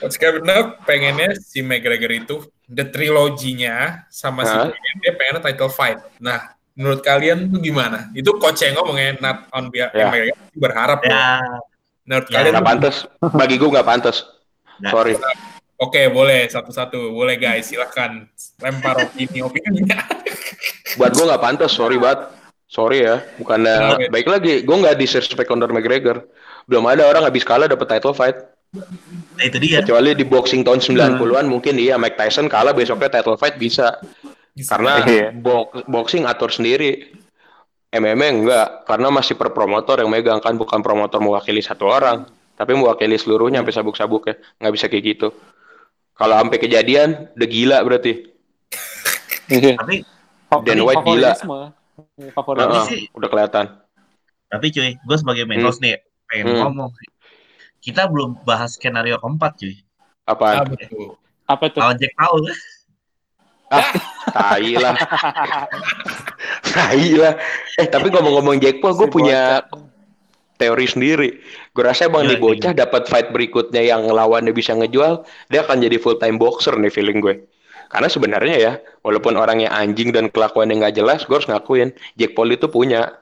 [SPEAKER 3] Coach Kevin pengennya si McGregor itu the triloginya sama si
[SPEAKER 4] Hah?
[SPEAKER 3] Poirier, dia pengennya title fight. Nah, menurut kalian tuh gimana? Itu coach yang ngomongnya not on behalf
[SPEAKER 4] Ya.
[SPEAKER 3] McGregor berharap
[SPEAKER 1] Ya.
[SPEAKER 3] Menurut
[SPEAKER 1] Ya,
[SPEAKER 3] kalian
[SPEAKER 4] Nggak pantas. Bagi gue nggak pantas.
[SPEAKER 1] Nggak.
[SPEAKER 4] Sorry.
[SPEAKER 3] Oke, boleh satu-satu. Boleh guys, silahkan lempar opini opininya.
[SPEAKER 4] Buat gue nggak pantas. Sorry banget. Sorry ya. Bukannya
[SPEAKER 3] Oke.
[SPEAKER 4] baik lagi. Gue nggak disrespect Conor McGregor. Belum ada orang habis kalah dapet title fight.
[SPEAKER 1] nah itu dia.
[SPEAKER 4] Kecuali di boxing tahun 90-an mungkin iya Mike Tyson kalah besoknya title fight bisa. Karena
[SPEAKER 2] Iya.
[SPEAKER 4] box- boxing atur sendiri. MMA enggak, karena masih per promotor yang megang kan bukan promotor mewakili satu orang, tapi mewakili seluruhnya sampai sabuk-sabuk ya. Nggak bisa kayak gitu. Kalau sampai kejadian, udah gila berarti.
[SPEAKER 2] Iya.
[SPEAKER 1] Tapi
[SPEAKER 4] Dan White gila.
[SPEAKER 2] Favoritisme. Favoritisme.
[SPEAKER 4] Heeh,
[SPEAKER 1] sih-
[SPEAKER 4] udah kelihatan.
[SPEAKER 1] tapi cuy, gue sebagai main
[SPEAKER 4] Hmm.
[SPEAKER 1] host nih pengen
[SPEAKER 4] Hmm.
[SPEAKER 1] ngomong. Kita belum bahas skenario keempat cuy.
[SPEAKER 4] Apaan?
[SPEAKER 3] betul.
[SPEAKER 2] Apa tuh?
[SPEAKER 1] Lawan Jack Paul.
[SPEAKER 4] Ah, tai lah. tai lah. Eh, tapi ngomong-ngomong Jack Paul, gue
[SPEAKER 2] Si
[SPEAKER 4] punya
[SPEAKER 2] bocah.
[SPEAKER 4] teori sendiri. Gue rasa emang
[SPEAKER 1] Gila,
[SPEAKER 4] nih bocah dapat fight berikutnya yang lawannya bisa ngejual, dia akan jadi full time boxer nih feeling gue. Karena sebenarnya ya, walaupun orangnya anjing dan kelakuannya nggak jelas, gue harus ngakuin Jack Paul itu punya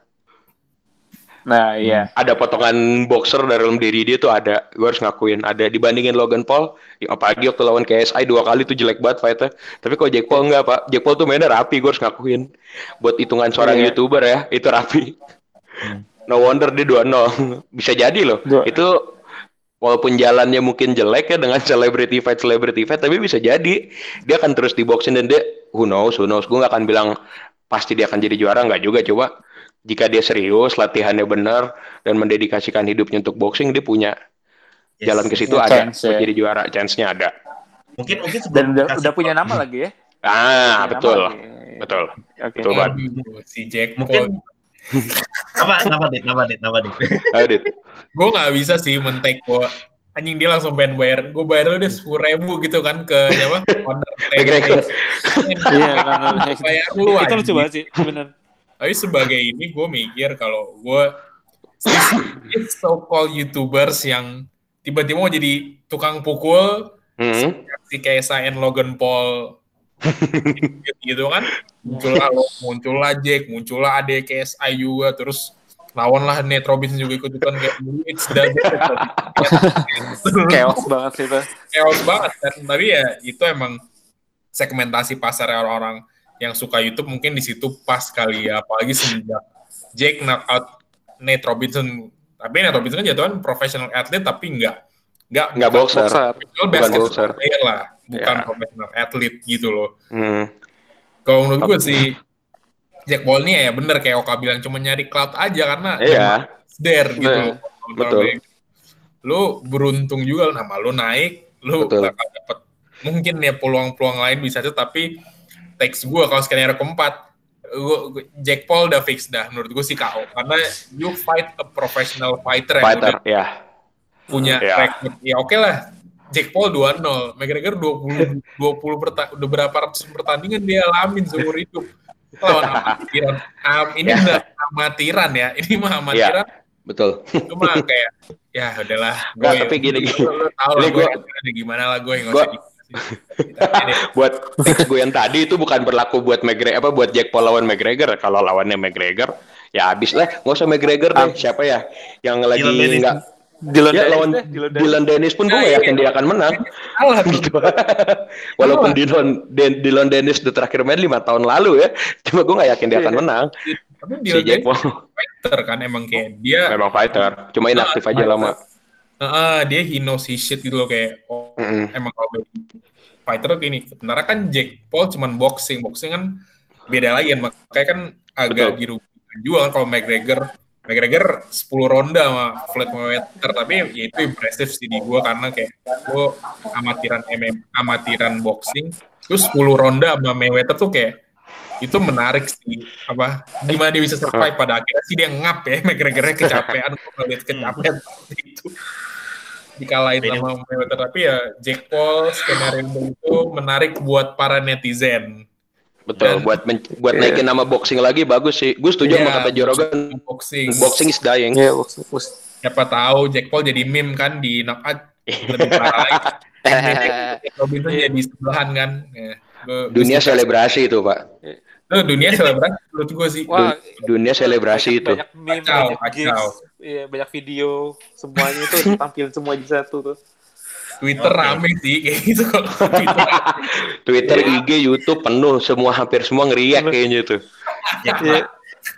[SPEAKER 2] Nah, iya.
[SPEAKER 4] ada potongan boxer dalam diri dia tuh ada. Gue harus ngakuin ada dibandingin Logan Paul, ya, apalagi waktu lawan KSI dua kali tuh jelek banget fightnya. Tapi kalau Jack Paul enggak pak, Jack Paul tuh mainnya rapi, gue harus ngakuin. Buat hitungan seorang
[SPEAKER 2] Iya.
[SPEAKER 4] youtuber ya, itu rapi.
[SPEAKER 1] Hmm.
[SPEAKER 4] No wonder dia 2-0. Bisa jadi loh.
[SPEAKER 2] Dua-
[SPEAKER 4] Itu walaupun jalannya mungkin jelek ya dengan celebrity fight celebrity fight, tapi bisa jadi dia akan terus di boxing dan dia who knows, who knows. Gue gak akan bilang pasti dia akan jadi juara nggak juga coba. Jika dia serius, latihannya benar dan mendedikasikan hidupnya untuk boxing, dia punya
[SPEAKER 1] Yes.
[SPEAKER 4] jalan ke situ ada
[SPEAKER 2] chance, ya.
[SPEAKER 4] jadi juara, chance-nya ada.
[SPEAKER 1] Mungkin mungkin
[SPEAKER 2] Dan udah, udah punya nama lagi ya?
[SPEAKER 4] Ah,
[SPEAKER 2] Punya
[SPEAKER 4] betul.
[SPEAKER 2] nama lagi.
[SPEAKER 4] Betul.
[SPEAKER 2] Oke.
[SPEAKER 4] Betul banget.
[SPEAKER 3] Si Jack
[SPEAKER 1] Mungkin apa apa dit apa dit apa dit.
[SPEAKER 4] Ayo, Dit.
[SPEAKER 3] Gue nggak bisa sih men-take gue. Anjing dia langsung pengen bayar. Gue bayar lu deh sepuluh ribu gitu kan ke siapa? Owner
[SPEAKER 4] McGregor.
[SPEAKER 2] Iya, kan.
[SPEAKER 3] bayar lu
[SPEAKER 2] Itu lucu banget sih, bener.
[SPEAKER 3] Tapi sebagai ini gue mikir kalau gue so called youtubers yang tiba-tiba mau jadi tukang pukul
[SPEAKER 4] Hmm.
[SPEAKER 3] si KSI and Logan Paul gitu kan muncullah muncullah Jack muncullah Ade KSI juga terus lawan lah Nate Robinson juga ikut ikutan kayak dulu it's the
[SPEAKER 2] Chaos banget sih itu.
[SPEAKER 3] chaos banget kan tapi ya itu emang segmentasi pasar orang-orang yang suka YouTube mungkin di situ pas kali ya apalagi semenjak Jake knock out Nate Robinson tapi Nate Robinson kan jatuhan professional athlete tapi enggak enggak
[SPEAKER 4] Nggak boxer. Bukan
[SPEAKER 3] basketball
[SPEAKER 4] boxer.
[SPEAKER 3] player lah bukan
[SPEAKER 4] Ya.
[SPEAKER 3] professional athlete gitu loh
[SPEAKER 4] Hmm.
[SPEAKER 3] kalau menurut gue sih Jack Paul ini ya bener kayak Oka bilang cuma nyari cloud aja karena
[SPEAKER 4] Iya.
[SPEAKER 3] there gitu loh.
[SPEAKER 4] betul.
[SPEAKER 3] Lu beruntung juga nama lu naik, lu bakal dapet mungkin ya peluang-peluang lain bisa tuh tapi teks gua kalau skenario keempat gua- Jack Paul udah fix dah menurut gue sih KO karena you fight a professional fighter, yang
[SPEAKER 4] Fighter,
[SPEAKER 3] udah
[SPEAKER 4] ya.
[SPEAKER 3] punya
[SPEAKER 4] Ya.
[SPEAKER 3] record ya oke lah Jack Paul 2-0 McGregor 20 20 perta udah berapa ratus pertandingan dia alamin seumur hidup lawan amatiran Am- ini
[SPEAKER 4] Ya.
[SPEAKER 3] udah amatiran ya ini mah amatiran
[SPEAKER 4] Betul.
[SPEAKER 3] cuma kayak ya udahlah
[SPEAKER 4] Nggak, tapi gini, gini.
[SPEAKER 3] tahu lah gue gimana lah gue nggak
[SPEAKER 4] gua- buat gue yang tadi itu bukan berlaku buat McGregor apa buat Jack Paul lawan McGregor. Kalau lawannya McGregor ya habis lah. Nggak usah McGregor deh. Siapa ya yang lagi nggak
[SPEAKER 2] Dylan
[SPEAKER 4] ya
[SPEAKER 2] Dennis
[SPEAKER 4] lawan
[SPEAKER 2] deh, Dylan Dennis.
[SPEAKER 4] Dylan Dennis pun gue
[SPEAKER 3] Nah,
[SPEAKER 4] nggak
[SPEAKER 3] iya.
[SPEAKER 4] yakin dia akan menang.
[SPEAKER 3] salah tuh.
[SPEAKER 4] Gitu. Walaupun Dylan Den- Dylan Dennis udah terakhir main lima tahun lalu ya, cuma gue nggak yakin dia akan
[SPEAKER 2] Iya.
[SPEAKER 4] menang.
[SPEAKER 3] tapi
[SPEAKER 4] Si
[SPEAKER 3] dia
[SPEAKER 4] Jack Paul
[SPEAKER 3] fighter kan emang kayak dia
[SPEAKER 4] memang fighter, cuma inaktif aja
[SPEAKER 3] fighter.
[SPEAKER 4] lama.
[SPEAKER 3] Heeh, dia he knows his shit gitu loh kayak oh,
[SPEAKER 4] Mm-mm.
[SPEAKER 3] emang kalau fighter ini. Sebenarnya kan Jake Paul cuman boxing, boxing kan beda lagi kan, makanya kan agak dirugikan juga kan kalau McGregor. McGregor 10 ronde sama Floyd Mayweather, tapi ya itu impresif sih di gue karena kayak gue amatiran MM, amatiran boxing, terus 10 ronde sama Mayweather tuh kayak itu menarik sih apa gimana dia bisa survive pada akhirnya sih dia ngap ya McGregor-nya kecapean ngeliat kecapean seperti itu dikalahin
[SPEAKER 1] Ini-
[SPEAKER 3] sama Mayweather tapi ya Jake Paul skenario itu menarik buat para netizen
[SPEAKER 4] Betul,
[SPEAKER 3] Dan-
[SPEAKER 4] buat men- buat
[SPEAKER 2] Iya.
[SPEAKER 4] naikin nama boxing lagi bagus sih. Gue setuju sama
[SPEAKER 3] Iya,
[SPEAKER 4] kata Joe Rogan,
[SPEAKER 3] boxing
[SPEAKER 4] boxing is dying.
[SPEAKER 2] Iya, boxing. boxing.
[SPEAKER 3] siapa tahu Jake Paul jadi meme kan di knockout lebih parah Jack Robinson jadi sebelahan kan ya, gua-
[SPEAKER 4] Dunia selebrasi itu, Pak.
[SPEAKER 3] Tuh, dunia selebrasi menurut gue sih
[SPEAKER 2] Wah,
[SPEAKER 4] Dunia selebrasi
[SPEAKER 2] banyak,
[SPEAKER 4] itu.
[SPEAKER 2] banyak meme,
[SPEAKER 3] Kacau,
[SPEAKER 2] banyak
[SPEAKER 3] kacau.
[SPEAKER 2] gigs, iya, banyak video, semuanya itu ditampilin semua di satu tuh.
[SPEAKER 3] Twitter
[SPEAKER 1] Oke.
[SPEAKER 3] rame sih kayak gitu kalau Twitter
[SPEAKER 4] Twitter,
[SPEAKER 2] Iya.
[SPEAKER 4] IG, YouTube penuh, semua hampir semua ngeriak kayaknya tuh.
[SPEAKER 1] Jack
[SPEAKER 2] Iya.
[SPEAKER 1] Paul,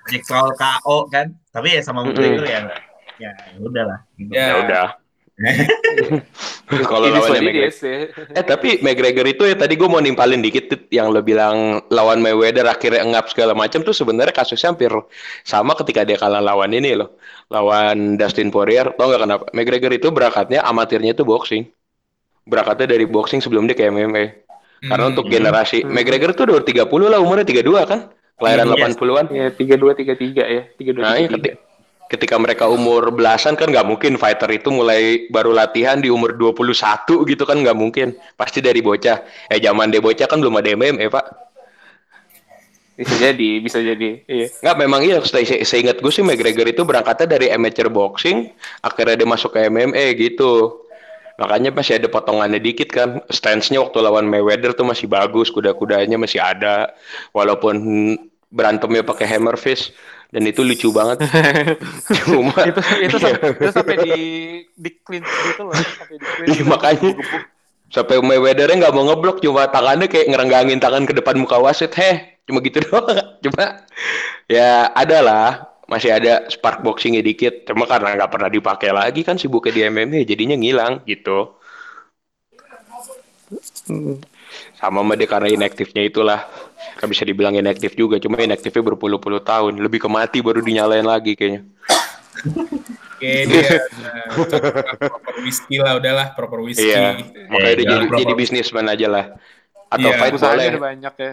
[SPEAKER 1] Jack Paul KO kan. Tapi ya sama
[SPEAKER 4] Mm-mm.
[SPEAKER 1] McGregor ya. Ya udahlah.
[SPEAKER 3] Ya.
[SPEAKER 4] Ya udah. Kalau
[SPEAKER 2] Ini
[SPEAKER 4] lawannya
[SPEAKER 2] ya.
[SPEAKER 4] Eh tapi McGregor itu ya tadi gue mau nimpalin dikit yang lo bilang lawan Mayweather akhirnya ngap segala macam tuh sebenarnya kasusnya hampir sama ketika dia kalah lawan ini loh. Lawan Dustin Poirier. Tau nggak kenapa? McGregor itu berangkatnya amatirnya itu boxing. Berangkatnya dari boxing sebelum dia ke MMA. Karena
[SPEAKER 3] Hmm.
[SPEAKER 4] untuk generasi
[SPEAKER 2] Hmm.
[SPEAKER 4] McGregor tuh udah 30 lah umurnya 32 kan? Kelahiran
[SPEAKER 1] Iya.
[SPEAKER 4] 80-an.
[SPEAKER 2] Ya, tiga dua tiga tiga ya, tiga dua
[SPEAKER 4] Nah, iya,
[SPEAKER 2] tiga tiga.
[SPEAKER 4] Ketika, mereka umur belasan kan nggak mungkin fighter itu mulai baru latihan di umur 21 gitu kan nggak mungkin. Pasti dari bocah. Eh zaman dia bocah kan belum ada MMA, Pak.
[SPEAKER 2] Bisa jadi, bisa jadi. Iya.
[SPEAKER 4] Nggak, memang iya. Se se- Seingat gue sih McGregor itu berangkatnya dari amateur boxing, akhirnya dia masuk ke MMA gitu. Makanya masih ada potongannya dikit kan. Stance-nya waktu lawan Mayweather tuh masih bagus, kuda-kudanya masih ada. Walaupun berantemnya pakai hammer fist dan itu lucu banget. Cuma
[SPEAKER 2] itu itu, sam- itu sampai di di clinch gitu loh, sampai di clinch.
[SPEAKER 4] Iya, makanya. sampai Mayweather nggak mau ngeblok cuma tangannya kayak ngerenggangin tangan ke depan muka wasit heh cuma gitu doang cuma ya ada lah masih ada spark boxingnya dikit cuma karena nggak pernah dipakai lagi kan sibuknya di MMA jadinya ngilang gitu
[SPEAKER 2] Hmm.
[SPEAKER 4] Sama sama dia karena inaktifnya itulah. Nggak bisa dibilang inaktif juga cuma inaktifnya berpuluh-puluh tahun. Lebih ke mati baru dinyalain lagi kayaknya.
[SPEAKER 3] Oke, dia uh, proper whisky lah, udahlah proper whisky.
[SPEAKER 4] iya makanya dia
[SPEAKER 1] Iya,
[SPEAKER 4] jadi jadi bisnisman aja lah. Atau
[SPEAKER 3] Iya,
[SPEAKER 4] fight boleh.
[SPEAKER 2] ada banyak ya.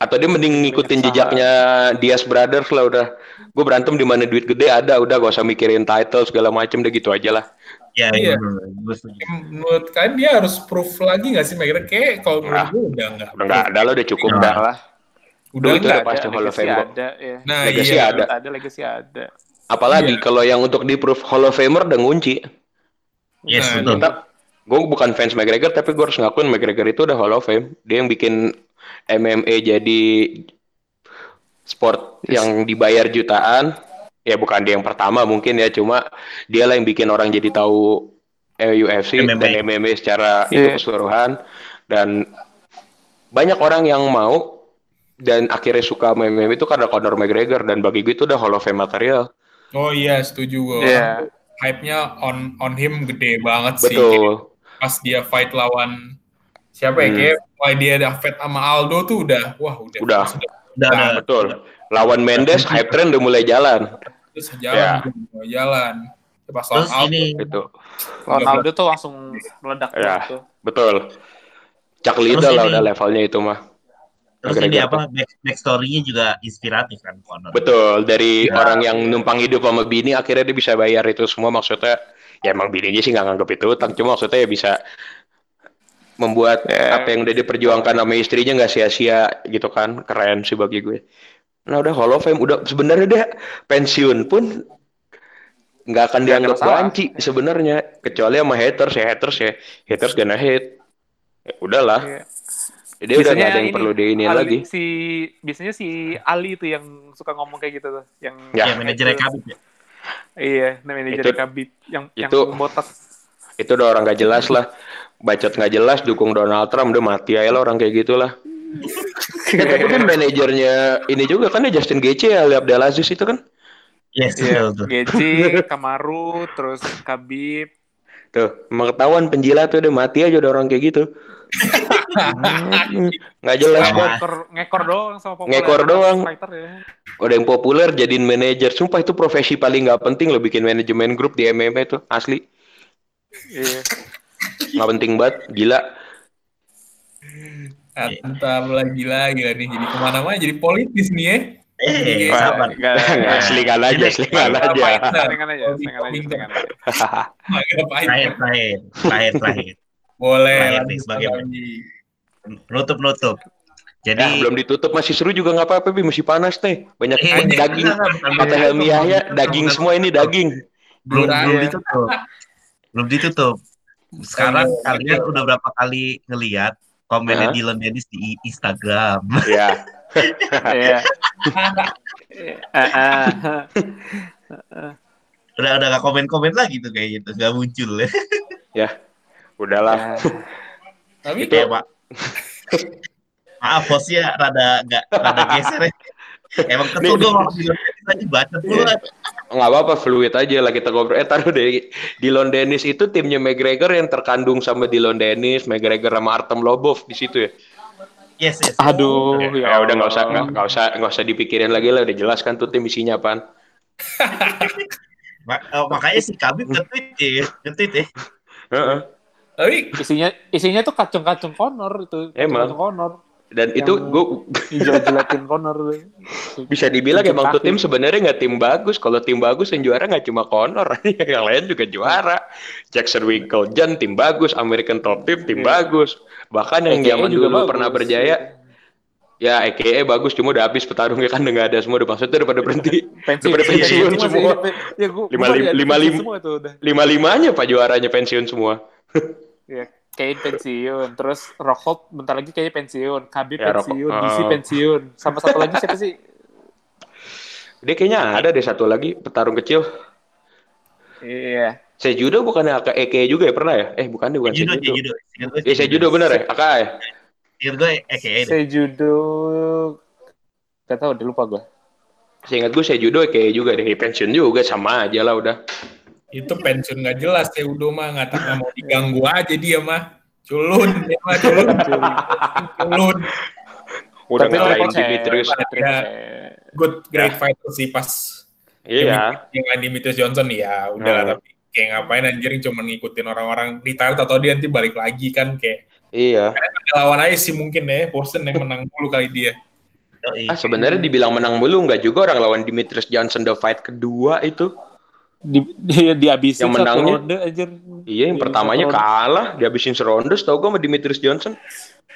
[SPEAKER 4] atau dia mending ngikutin
[SPEAKER 2] Banyak
[SPEAKER 4] jejaknya Diaz Brothers lah udah. Gue berantem di mana duit gede ada udah gak usah mikirin title segala macem deh gitu aja lah
[SPEAKER 1] Ya,
[SPEAKER 3] Iya.
[SPEAKER 1] gue setuju.
[SPEAKER 3] Menurut kalian dia harus proof lagi nggak sih? Kira kayak kalau menurut
[SPEAKER 4] Ah.
[SPEAKER 3] gue udah nggak.
[SPEAKER 4] udah nggak ada lah udah cukup
[SPEAKER 1] Iya.
[SPEAKER 4] dah
[SPEAKER 2] lah.
[SPEAKER 3] Udah
[SPEAKER 4] itu udah pasti Hall of
[SPEAKER 2] legacy
[SPEAKER 4] Fame
[SPEAKER 2] ada ya.
[SPEAKER 3] Nah,
[SPEAKER 4] Legacy
[SPEAKER 3] iya.
[SPEAKER 4] ada.
[SPEAKER 2] Ada legacy ada.
[SPEAKER 4] apalagi
[SPEAKER 3] Iya.
[SPEAKER 4] kalau yang untuk di proof Hall of Famer udah ngunci
[SPEAKER 1] Yes,
[SPEAKER 3] Nah,
[SPEAKER 1] betul.
[SPEAKER 4] gue bukan fans McGregor tapi gue harus ngakuin McGregor itu udah Hall of Fame dia yang bikin MMA jadi sport yang dibayar jutaan ya bukan dia yang pertama mungkin ya cuma dia lah yang bikin orang jadi tahu eh, UFC
[SPEAKER 1] MMA.
[SPEAKER 4] dan MMA secara itu
[SPEAKER 2] Iya.
[SPEAKER 4] keseluruhan dan banyak orang yang mau dan akhirnya suka MMA itu karena Conor McGregor dan bagi gue itu udah Hall of Fame material
[SPEAKER 3] Oh iya, setuju gue.
[SPEAKER 2] Iya.
[SPEAKER 3] Hype-nya on on him gede banget sih.
[SPEAKER 4] betul
[SPEAKER 3] Pas dia fight lawan siapa ya?
[SPEAKER 4] Hmm.
[SPEAKER 3] Kayak wah dia ada fight sama Aldo tuh udah wah udah.
[SPEAKER 4] Udah.
[SPEAKER 1] Udah,
[SPEAKER 4] Nah, betul lawan Mendes hype train udah mulai jalan
[SPEAKER 3] Terus jalan,
[SPEAKER 4] Ya.
[SPEAKER 3] mau jalan. Pas lawan
[SPEAKER 1] Terus
[SPEAKER 3] Aldo,
[SPEAKER 1] ini,
[SPEAKER 4] itu
[SPEAKER 2] Ronaldo tuh langsung meledak
[SPEAKER 4] Ya.
[SPEAKER 2] gitu.
[SPEAKER 4] betul
[SPEAKER 1] Terus
[SPEAKER 4] Liddell lah udah levelnya itu mah
[SPEAKER 1] terus
[SPEAKER 4] McGregor
[SPEAKER 1] ini apa, back, backstory-nya juga inspiratif kan, Conor.
[SPEAKER 4] Betul, dari
[SPEAKER 1] Ya.
[SPEAKER 4] orang yang numpang hidup sama bini akhirnya dia bisa bayar itu semua maksudnya ya emang bininya sih nggak nganggap itu utang cuma maksudnya ya bisa membuat
[SPEAKER 2] Ya.
[SPEAKER 4] apa yang udah diperjuangkan sama istrinya nggak sia-sia gitu kan keren sih bagi gue. Nah udah Hall of Fame udah sebenarnya dia pensiun pun nggak akan dianggap banci sebenarnya kecuali sama haters ya haters ya haters gonna hate ya, udahlah
[SPEAKER 2] Iya.
[SPEAKER 4] dia udah nggak ada yang
[SPEAKER 2] ini,
[SPEAKER 4] perlu diinin
[SPEAKER 2] Ali-
[SPEAKER 4] lagi
[SPEAKER 2] Si biasanya si Ali tuh yang suka ngomong kayak gitu tuh, yang
[SPEAKER 4] Ya.
[SPEAKER 1] Ya, manajernya
[SPEAKER 2] itu.
[SPEAKER 1] Khabib ya.
[SPEAKER 2] Iya, manajer
[SPEAKER 4] Itu-
[SPEAKER 2] Khabib yang yang
[SPEAKER 4] itu-
[SPEAKER 2] botak.
[SPEAKER 4] itu udah orang gak jelas lah bacot nggak jelas dukung Donald Trump udah mati aja lah orang kayak gitulah ya, tapi kan manajernya ini juga kan ya Justin Gaethje ya Ali Abdelaziz itu kan
[SPEAKER 1] Yes,
[SPEAKER 2] Iya,
[SPEAKER 1] betul tuh.
[SPEAKER 2] Gece, Kamaru, terus Khabib.
[SPEAKER 4] tuh emang ketahuan penjilat tuh udah mati aja udah orang kayak gitu Nggak jelas banget.
[SPEAKER 2] ngekor ngekor doang sama populer
[SPEAKER 4] Ngekor doang.
[SPEAKER 2] fighter ya
[SPEAKER 4] Udah yang populer jadiin manajer. Sumpah itu profesi paling nggak penting lo bikin manajemen grup di MMA itu asli.
[SPEAKER 2] iya
[SPEAKER 4] Nggak penting banget, gila.
[SPEAKER 3] Mantap lah gila gila nih jadi ke mana-mana jadi politis nih ya.
[SPEAKER 1] Eh,
[SPEAKER 3] Iya.
[SPEAKER 1] sabar.
[SPEAKER 4] Selingan aja, selingan aja.
[SPEAKER 2] Selingan aja, selingan aja, selingan aja.
[SPEAKER 1] Terakhir, terakhir, terakhir, terakhir.
[SPEAKER 3] Boleh
[SPEAKER 1] Terakhir nih,
[SPEAKER 3] lanjut
[SPEAKER 1] sebagai-
[SPEAKER 3] lagi.
[SPEAKER 1] Nutup, nutup. Jadi,
[SPEAKER 4] Nah, belum ditutup masih seru juga nggak apa-apa, Bi. masih panas nih. Banyak
[SPEAKER 1] Eh,
[SPEAKER 4] daging. Kata
[SPEAKER 1] beda.
[SPEAKER 4] Helmi Yahya, daging semua ini daging.
[SPEAKER 1] belum belum ditutup belum ditutup sekarang kalian
[SPEAKER 3] iya.
[SPEAKER 1] udah berapa kali ngelihat komennya
[SPEAKER 4] Hah?
[SPEAKER 1] Dylan Dennis di Instagram
[SPEAKER 4] Ya,
[SPEAKER 2] Iya. Ah, ah.
[SPEAKER 1] udah udah gak komen komen lagi tuh kayak gitu gak muncul ya
[SPEAKER 4] udahlah.
[SPEAKER 3] Tapi
[SPEAKER 1] kayak pak maaf bosnya rada gak rada geser ya. Emang kesel gue tadi baca pula
[SPEAKER 4] Nggak apa-apa, fluid aja lah kita ngobrol. Eh, taruh deh. Dylan Dennis itu timnya McGregor yang terkandung sama Dylan Dennis, McGregor sama Artem Lobov di situ ya.
[SPEAKER 1] yes yes
[SPEAKER 2] Aduh,
[SPEAKER 4] Ya, udah nggak usah nggak nggak usah nggak usah dipikirin lagi lah, udah jelas kan tuh tim isinya apaan.
[SPEAKER 1] Oh, makanya si Khabib nge-tweet ya nge-tweet ya
[SPEAKER 4] Heeh.
[SPEAKER 3] tapi
[SPEAKER 2] isinya isinya tuh kacung-kacung Conor itu.
[SPEAKER 4] Emang.
[SPEAKER 2] Kacung.
[SPEAKER 4] Dan itu gue
[SPEAKER 2] Dijelat-jelatin Conor.
[SPEAKER 4] bisa dibilang emang tuh tim sebenarnya nggak tim bagus. Kalau tim bagus yang juara nggak cuma Conor, yang lain juga juara. Jackson Winklejohn tim bagus, American Top Team tim
[SPEAKER 2] Iya.
[SPEAKER 4] bagus. Bahkan yang
[SPEAKER 2] AKA
[SPEAKER 4] zaman dulu
[SPEAKER 2] bagus.
[SPEAKER 4] pernah berjaya, ya EKE bagus cuma udah habis petarungnya kan udah nggak ada semua udah maksudnya udah pada berhenti. Udah pada pensiun
[SPEAKER 2] Iya,
[SPEAKER 4] semua.
[SPEAKER 2] Ya,
[SPEAKER 4] Lima- lima- lima-. Lima limanya pak juaranya pensiun semua.
[SPEAKER 2] Ya, Kane pensiun, terus Rockhold bentar lagi kayaknya pensiun, Khabib
[SPEAKER 4] Ya, Rock-
[SPEAKER 2] pensiun,
[SPEAKER 4] oh.
[SPEAKER 2] DC pensiun, sama satu lagi siapa sih?
[SPEAKER 4] Dia kayaknya ada deh satu lagi petarung kecil.
[SPEAKER 2] Iya.
[SPEAKER 4] Sejudo bukannya ke EKE juga ya pernah ya? Eh bukan deh bukan
[SPEAKER 1] judo
[SPEAKER 4] Sejudo.
[SPEAKER 1] judo Ingat
[SPEAKER 4] Iya Sejudo bener ya? Aka ya?
[SPEAKER 1] Ingat gue EKE deh
[SPEAKER 2] Saya judo Gak tau, udah lupa gue.
[SPEAKER 4] Seingat gue Sejudo EKE juga deh. Pensiun juga sama aja lah udah.
[SPEAKER 3] Itu pensiun nggak jelas ya udah mah nggak mau diganggu aja dia mah culun dia mah culun culun
[SPEAKER 4] Udah
[SPEAKER 2] Tapi
[SPEAKER 4] ngalahin Dimitrius.
[SPEAKER 3] Ya. good great fighter sih pas
[SPEAKER 4] Iya.
[SPEAKER 3] yang Dimitrius Johnson ya udah lah
[SPEAKER 4] Hmm.
[SPEAKER 3] tapi kayak ngapain anjir cuma ngikutin orang-orang retire atau dia nanti balik lagi kan kayak
[SPEAKER 4] Iya.
[SPEAKER 3] ada lawan aja sih mungkin ya Boston yang menang dulu kali dia.
[SPEAKER 4] Ah sebenarnya dibilang menang mulu nggak juga orang lawan Dimitrius Johnson the fight kedua itu.
[SPEAKER 2] Di, di, dihabisin
[SPEAKER 4] Yang menangnya?
[SPEAKER 2] satu ronde anjir.
[SPEAKER 4] Iya yang
[SPEAKER 2] Di
[SPEAKER 4] pertamanya kalah dihabisin seronde tau gue sama Dimitrius Johnson.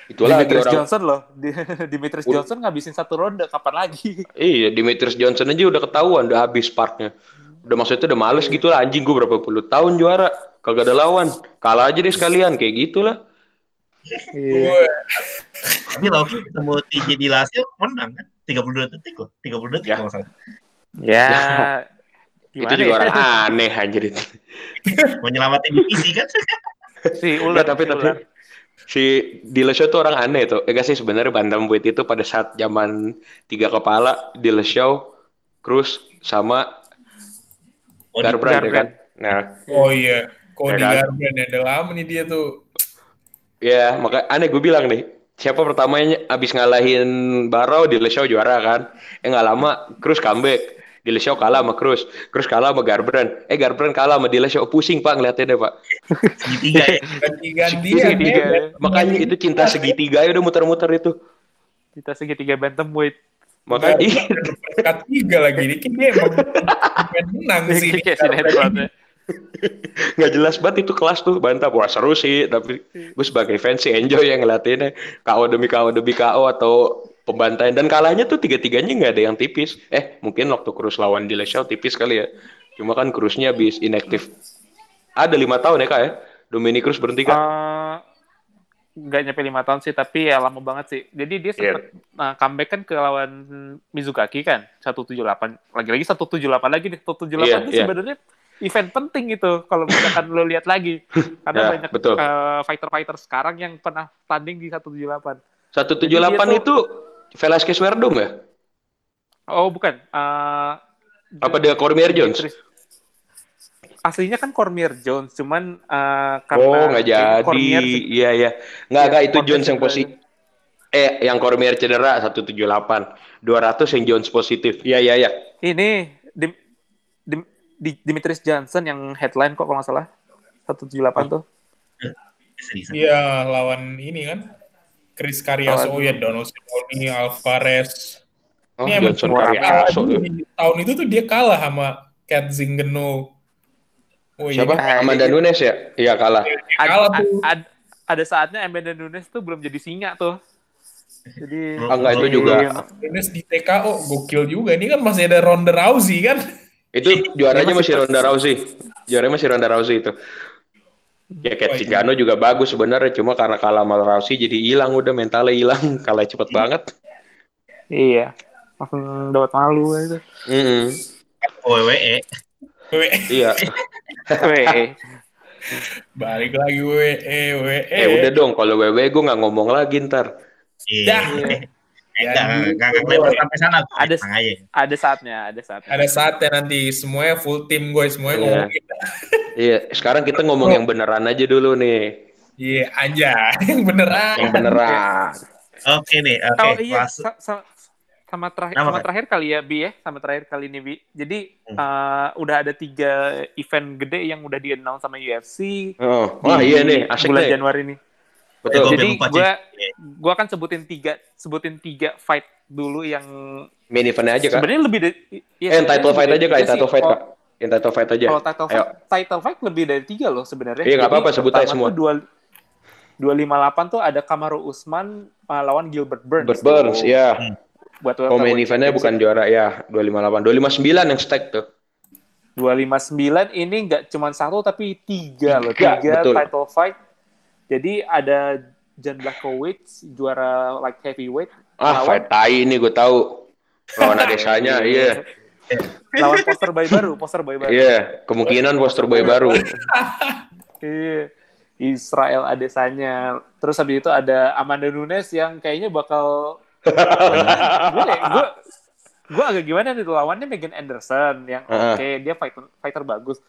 [SPEAKER 4] Itulah lagi
[SPEAKER 2] Dimitrius
[SPEAKER 4] orang.
[SPEAKER 2] Johnson loh. Di, Dimitrius
[SPEAKER 4] Udah.
[SPEAKER 2] Johnson ngabisin satu ronde, kapan lagi?
[SPEAKER 4] Iya Dimitrius Johnson aja udah ketahuan udah habis partnya. Udah maksudnya udah males gitu lah anjing gue berapa puluh tahun juara kagak ada lawan kalah aja deh sekalian kayak gitulah.
[SPEAKER 2] Iya.
[SPEAKER 1] Tapi Loki ketemu TJ di Lasio menang kan? 32 detik kok. 32 detik
[SPEAKER 4] Ya.
[SPEAKER 1] kalau salah.
[SPEAKER 2] Ya.
[SPEAKER 4] Itu
[SPEAKER 2] gimana
[SPEAKER 4] juga
[SPEAKER 2] ya?
[SPEAKER 4] orang aneh anjir itu.
[SPEAKER 1] Mau nyelamatin divisi kan?
[SPEAKER 2] Si
[SPEAKER 4] Nggak,
[SPEAKER 2] ular,
[SPEAKER 4] tapi
[SPEAKER 2] si
[SPEAKER 4] tapi
[SPEAKER 2] ular.
[SPEAKER 4] si Dillashaw tuh orang aneh tuh. Eh gak sih sebenarnya bantamweight itu pada saat zaman tiga kepala Dillashaw, Cruz sama
[SPEAKER 1] Oh, di-
[SPEAKER 4] Garbrandt ya kan. Nah,
[SPEAKER 3] oh iya Cody
[SPEAKER 4] Ya kan?
[SPEAKER 3] Garbrandt ya udah lama nih dia tuh
[SPEAKER 4] ya maka aneh gue bilang nih. Siapa pertamanya abis ngalahin Barrow, Dillashaw juara kan. Eh nggak lama Cruz comeback. Dillashaw kalah sama Cruz. Cruz kalah sama Garbrandt. Eh Garbrandt kalah sama Dillashaw. Pusing pak ngeliatnya deh pak.
[SPEAKER 1] segitiga ya.
[SPEAKER 3] ganti-gantian
[SPEAKER 2] Segitiga.
[SPEAKER 3] ya
[SPEAKER 4] Makanya itu cinta segitiga ya udah muter-muter itu.
[SPEAKER 2] Kita segitiga bantamweight.
[SPEAKER 4] Makanya iya.
[SPEAKER 3] tiga lagi dikit dia emang menang sih
[SPEAKER 4] nggak jelas banget itu kelas tuh bantap wah seru sih tapi gue sebagai fans sih enjoy yang ngeliatinnya KO demi KO demi KO atau pembantaian dan kalahnya tuh tiga tiganya nggak ada yang tipis eh mungkin waktu Cruz lawan Dillashaw tipis kali ya cuma kan Cruznya habis inaktif ada lima tahun ya kak ya Dominic Cruz berhenti kan
[SPEAKER 2] Eh, nggak nyampe lima tahun sih, tapi ya lama banget sih. Jadi dia sempet nah, comeback kan ke lawan Mizukaki kan, 178. Lagi-lagi 178 lagi nih. 178 itu
[SPEAKER 4] Iya, iya.
[SPEAKER 2] sebenarnya event penting itu kalau misalkan lo lihat lagi. Karena
[SPEAKER 4] Ya,
[SPEAKER 2] banyak
[SPEAKER 4] betul.
[SPEAKER 2] eh, fighter-fighter sekarang yang pernah tanding di 178.
[SPEAKER 4] satu tujuh
[SPEAKER 2] Jadi
[SPEAKER 4] delapan
[SPEAKER 2] dia
[SPEAKER 4] itu Velasquez Verdum ya
[SPEAKER 2] Oh, bukan. Eh,
[SPEAKER 4] apa dia Cormier Jones
[SPEAKER 2] aslinya kan Cormier Jones, cuman uh, karena
[SPEAKER 4] Oh, nggak jadi.
[SPEAKER 2] Cormier
[SPEAKER 4] Iya, iya. Nggak,
[SPEAKER 2] Iya,
[SPEAKER 4] nggak itu
[SPEAKER 2] Cormier
[SPEAKER 4] Jones yang positif. Eh, yang Cormier cedera 178. 200 yang Jones positif. Iya, iya, iya.
[SPEAKER 2] ini Dim, Dim, Di- Dimitris Johnson yang headline kok kalau nggak salah 178 tuh.
[SPEAKER 3] Iya, lawan ini kan. Chris Carriaso,
[SPEAKER 2] Lawan-
[SPEAKER 3] ya Donald Cerrone, Alvarez.
[SPEAKER 4] Oh,
[SPEAKER 3] Ini emang
[SPEAKER 4] Johnson Carriaso.
[SPEAKER 3] Di tahun itu tuh dia kalah sama Kat Zingeno. Oh, iya,
[SPEAKER 4] Siapa?
[SPEAKER 2] Ah,
[SPEAKER 4] Amanda
[SPEAKER 2] ini-
[SPEAKER 4] Nunes ya? Iya, kalah.
[SPEAKER 3] dia
[SPEAKER 2] Ad-
[SPEAKER 3] kalah
[SPEAKER 2] ad-
[SPEAKER 3] tuh.
[SPEAKER 2] ad- ada saatnya Amanda Nunes tuh belum jadi singa tuh. Jadi
[SPEAKER 1] Oh,
[SPEAKER 4] Ah, enggak, itu juga.
[SPEAKER 2] Iya.
[SPEAKER 3] Nunes di TKO gokil juga. Ini kan masih ada Ronda Rousey kan.
[SPEAKER 4] Itu juaranya
[SPEAKER 2] masih
[SPEAKER 4] Ronda Rousey. Juaranya masih Ronda Rousey itu. Ya Kat
[SPEAKER 3] Oh, iya.
[SPEAKER 4] Zingano juga bagus sebenarnya, cuma karena kalah sama Rousey jadi hilang udah mentalnya hilang, kalah cepet banget.
[SPEAKER 2] Iya. Langsung dapat malu itu.
[SPEAKER 4] Mm-mm.
[SPEAKER 1] WWE.
[SPEAKER 3] WWE.
[SPEAKER 4] Iya.
[SPEAKER 2] Weh.
[SPEAKER 3] Balik lagi WWE, WWE.
[SPEAKER 4] Eh udah dong, kalau WWE gue nggak ngomong lagi ntar.
[SPEAKER 1] Iya.
[SPEAKER 2] Iya.
[SPEAKER 1] Sampai sana.
[SPEAKER 2] Ada-. Ada saatnya, ada saatnya.
[SPEAKER 3] Ada saatnya nanti semuanya full tim gue, semuanya
[SPEAKER 4] Iya.
[SPEAKER 3] ngomongin.
[SPEAKER 4] Iya, sekarang kita ngomong yang beneran aja dulu nih,
[SPEAKER 3] Iya, aja. Yang beneran.
[SPEAKER 4] yang beneran.
[SPEAKER 1] Oke nih, oke.
[SPEAKER 2] Oh iya,
[SPEAKER 1] Kelas-
[SPEAKER 2] sa- sa- sama terakhir sama
[SPEAKER 1] kan?
[SPEAKER 2] terakhir kali ya Bi ya, sama terakhir kali ini Bi. Jadi
[SPEAKER 1] Hmm.
[SPEAKER 2] eh, udah ada tiga event gede yang udah di announce sama UFC.
[SPEAKER 4] Oh, wah
[SPEAKER 2] di
[SPEAKER 4] iya nih, asik
[SPEAKER 2] bulan
[SPEAKER 4] nih.
[SPEAKER 2] Januari ini.
[SPEAKER 4] Betul.
[SPEAKER 1] Gua
[SPEAKER 2] Jadi
[SPEAKER 1] Cik.
[SPEAKER 2] gua gua akan sebutin tiga sebutin tiga fight dulu yang
[SPEAKER 4] Main eventnya aja kak.
[SPEAKER 2] sebenarnya lebih dari ya,
[SPEAKER 4] Eh, yang title fight aja kak, title fight kak. Yang title fight aja.
[SPEAKER 2] Kalau title
[SPEAKER 4] Ayo.
[SPEAKER 2] fight, title fight lebih dari tiga loh sebenarnya.
[SPEAKER 4] Iya, nggak apa-apa, sebut aja semua.
[SPEAKER 2] dua- 258 tuh ada Kamaru Usman lawan Gilbert Burns.
[SPEAKER 4] Bert Burns,
[SPEAKER 2] tuh.
[SPEAKER 4] ya.
[SPEAKER 2] Buat
[SPEAKER 4] Oh, main eventnya bukan juara ya, 258. 259 yang stack tuh.
[SPEAKER 2] 259 ini nggak cuma satu tapi tiga loh,
[SPEAKER 4] Tiga,
[SPEAKER 2] tiga
[SPEAKER 4] betul.
[SPEAKER 2] title fight. Jadi ada Jan Blachowicz juara light heavyweight
[SPEAKER 4] Ah,
[SPEAKER 2] lawan
[SPEAKER 4] fight tai ini gue tahu. Lawan adesanya, iya.
[SPEAKER 2] Lawan poster boy baru, poster boy baru.
[SPEAKER 4] Iya, kemungkinan poster boy baru.
[SPEAKER 2] Iya. Israel Adesanya. Terus habis itu ada Amanda Nunes yang kayaknya bakal gue gue gue agak gimana nih lawannya Megan Anderson yang oke dia fighter fighter bagus.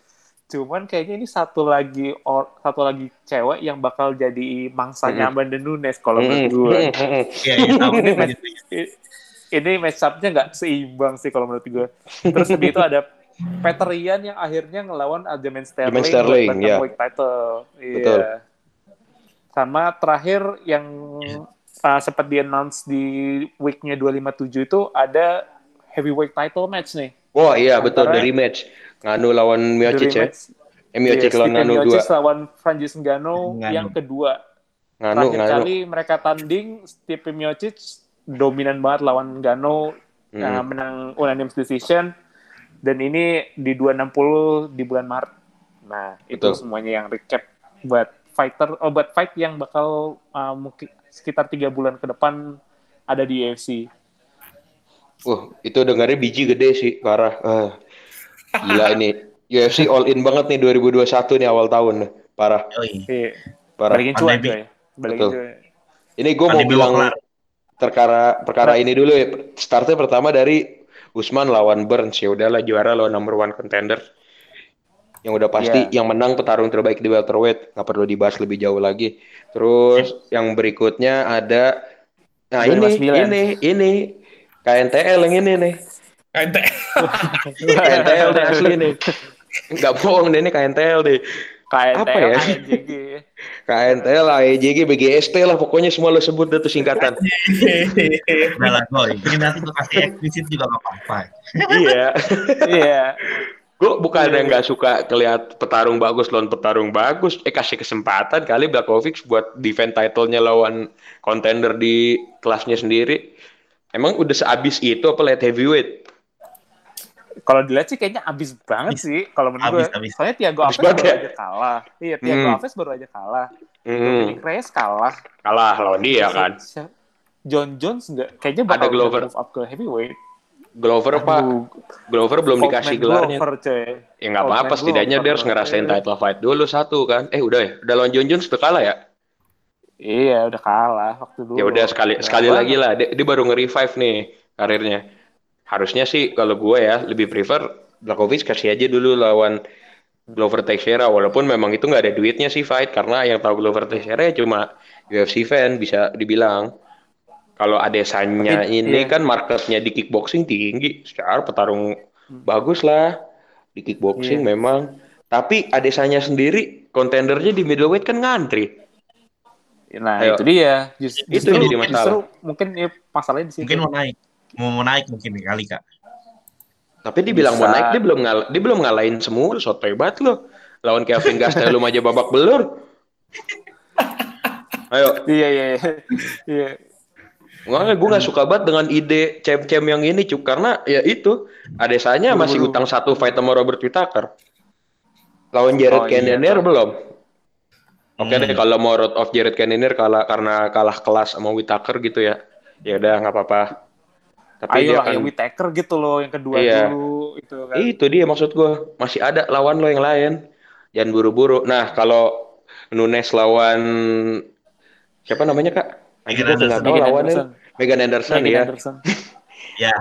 [SPEAKER 2] Cuman kayaknya ini satu lagi or, satu lagi cewek yang bakal jadi mangsanya Amanda Nunes kalau menurut gue.
[SPEAKER 1] Iya, iya, tahu.
[SPEAKER 2] ini
[SPEAKER 1] Lanjut,
[SPEAKER 2] match,
[SPEAKER 1] lanjut.
[SPEAKER 2] ini match up-nya nggak seimbang sih kalau menurut gue. Terus habis itu ada Peter Yan yang akhirnya ngelawan Aljamain Sterling,
[SPEAKER 4] Aljamain Sterling,
[SPEAKER 2] buat
[SPEAKER 4] ya.
[SPEAKER 2] bantamweight title. Iya.
[SPEAKER 4] Betul.
[SPEAKER 2] Sama terakhir yang uh, sempat di announce di weeknya 257 itu ada heavyweight title match nih.
[SPEAKER 4] Wah iya betul dari match. Nganu lawan Miocic
[SPEAKER 2] The
[SPEAKER 4] ya.
[SPEAKER 2] rematch.
[SPEAKER 4] Eh, Miocic
[SPEAKER 2] Iya,
[SPEAKER 4] lawan Nganu
[SPEAKER 2] Miocic
[SPEAKER 4] 2.
[SPEAKER 2] lawan Francis Ngannou
[SPEAKER 1] Ngannou.
[SPEAKER 2] yang kedua.
[SPEAKER 4] Nganu,
[SPEAKER 2] Terakhir
[SPEAKER 4] Nganu.
[SPEAKER 2] kali mereka tanding, Stipe Miocic dominan banget lawan Ngannou,
[SPEAKER 4] Mm.
[SPEAKER 2] uh, menang unanimous decision. Dan ini di 260 di bulan Maret. Nah, itu
[SPEAKER 4] Betul.
[SPEAKER 2] semuanya yang recap buat fighter, oh, buat fight yang bakal uh, mungkin sekitar tiga bulan ke depan ada di UFC.
[SPEAKER 4] Wah, itu dengarnya biji gede sih, parah. Ah. Gila ini. UFC all in banget nih 2021 nih awal tahun. Parah,
[SPEAKER 1] Oh, iya.
[SPEAKER 2] Iya.
[SPEAKER 4] parah.
[SPEAKER 2] Balikin cuan coy. Balikin cuan.
[SPEAKER 4] Ini gue mau bilang
[SPEAKER 1] kelar.
[SPEAKER 4] Perkara perkara ini dulu ya. Startnya pertama dari Usman lawan Burns ya udahlah juara lawan number one contender. Yang udah pasti
[SPEAKER 2] Iya.
[SPEAKER 4] yang menang petarung terbaik di welterweight nggak perlu dibahas lebih jauh lagi. Terus yang berikutnya ada nah ini
[SPEAKER 2] 259.
[SPEAKER 4] ini ini KNTL yang ini nih. KNTL nih asli nih. Nggak bohong deh ini KNTL deh.
[SPEAKER 2] KNTL,
[SPEAKER 4] Apa ya? KNTL, AEJG, BGST lah pokoknya semua lo sebut deh tuh singkatan.
[SPEAKER 1] Udah lah, Boy. Ini nanti gue kasih eksplisit juga gak apa-apa.
[SPEAKER 4] iya.
[SPEAKER 2] Iya.
[SPEAKER 4] Gue bukan yang nggak suka ngeliat petarung bagus lawan petarung bagus. Eh kasih kesempatan kali Blachowicz buat defend title-nya lawan contender di kelasnya sendiri. Emang udah seabis itu apa light heavyweight?
[SPEAKER 2] Kalau dilihat sih kayaknya abis banget
[SPEAKER 1] Abis.
[SPEAKER 2] sih kalau menurut
[SPEAKER 1] Abis,
[SPEAKER 2] gue.
[SPEAKER 1] abis.
[SPEAKER 2] Soalnya Tiago Alves baru
[SPEAKER 4] ya?
[SPEAKER 2] aja kalah. Iya, Tiago
[SPEAKER 4] Hmm.
[SPEAKER 2] Alves baru aja kalah.
[SPEAKER 4] Hmm,
[SPEAKER 2] Dominic Reyes kalah.
[SPEAKER 4] kalah lawan dia kan.
[SPEAKER 2] John Jones enggak kayaknya bakal
[SPEAKER 4] Ada Glover.
[SPEAKER 2] move up ke heavyweight.
[SPEAKER 4] Glover apa?
[SPEAKER 2] Aduh,
[SPEAKER 4] Glover belum dikasih
[SPEAKER 2] Oldman
[SPEAKER 4] gelarnya.
[SPEAKER 2] Glover, coy.
[SPEAKER 4] Ya nggak apa-apa, setidaknya dia harus ngerasain title fight dulu satu kan. Eh udah ya, udah lawan John Jones udah kalah ya?
[SPEAKER 2] Iya, udah kalah waktu dulu.
[SPEAKER 4] Ya udah sekali sekali lagi lah. Dia, dia baru nge-revive nih karirnya. Harusnya sih kalau gue ya lebih prefer Blachowicz kasih aja dulu lawan Glover Teixeira walaupun memang itu nggak ada duitnya sih fight karena yang tahu Glover Teixeira ya cuma UFC fan bisa dibilang kalau Adesanya
[SPEAKER 2] Tapi,
[SPEAKER 4] ini
[SPEAKER 2] iya.
[SPEAKER 4] kan marketnya di kickboxing tinggi secara petarung bagus lah di kickboxing
[SPEAKER 2] Iya.
[SPEAKER 4] memang tapi Adesanya sendiri kontendernya di middleweight kan ngantri
[SPEAKER 2] Nah,
[SPEAKER 4] Ayo.
[SPEAKER 2] itu dia. Just-
[SPEAKER 4] Itu
[SPEAKER 2] justru,
[SPEAKER 4] jadi masalah.
[SPEAKER 2] justru mungkin ya, masalahnya di situ.
[SPEAKER 1] Mungkin mau naik. Mau, mau naik mungkin kali, Kak.
[SPEAKER 4] tapi dibilang mau
[SPEAKER 2] Bisa.
[SPEAKER 4] naik dia belum ngal dia belum ngalahin semua sotoy banget loh lawan Kevin Gastelum aja babak belur ayo
[SPEAKER 2] Iya, iya, iya. Iya.
[SPEAKER 4] Makanya gue gak suka banget dengan ide cem-cem yang ini cuk karena ya itu Adesanya masih utang satu fight sama Robert Whittaker. Lawan Jared
[SPEAKER 2] Oh, iya,
[SPEAKER 4] Cannonier
[SPEAKER 2] tuh.
[SPEAKER 4] belum. Oke
[SPEAKER 1] Hmm.
[SPEAKER 4] deh kalau mau road of Jared Cannonier kalah karena kalah kelas sama Whittaker gitu ya. Ya udah nggak apa-apa. Tapi
[SPEAKER 2] Ayo
[SPEAKER 4] kan
[SPEAKER 2] yang Whittaker gitu loh, yang kedua
[SPEAKER 4] Iya.
[SPEAKER 2] dulu. Itu kan.
[SPEAKER 4] itu dia maksud gue masih ada lawan lo yang lain. Jangan buru-buru. Nah kalau Nunes lawan siapa namanya kak?
[SPEAKER 1] Megan
[SPEAKER 4] nggak
[SPEAKER 1] Anderson.
[SPEAKER 4] tahu
[SPEAKER 2] Megan
[SPEAKER 4] lawannya.
[SPEAKER 2] Anderson.
[SPEAKER 4] Megan Anderson
[SPEAKER 2] Megan
[SPEAKER 4] ya.
[SPEAKER 2] Anderson.
[SPEAKER 1] Ya,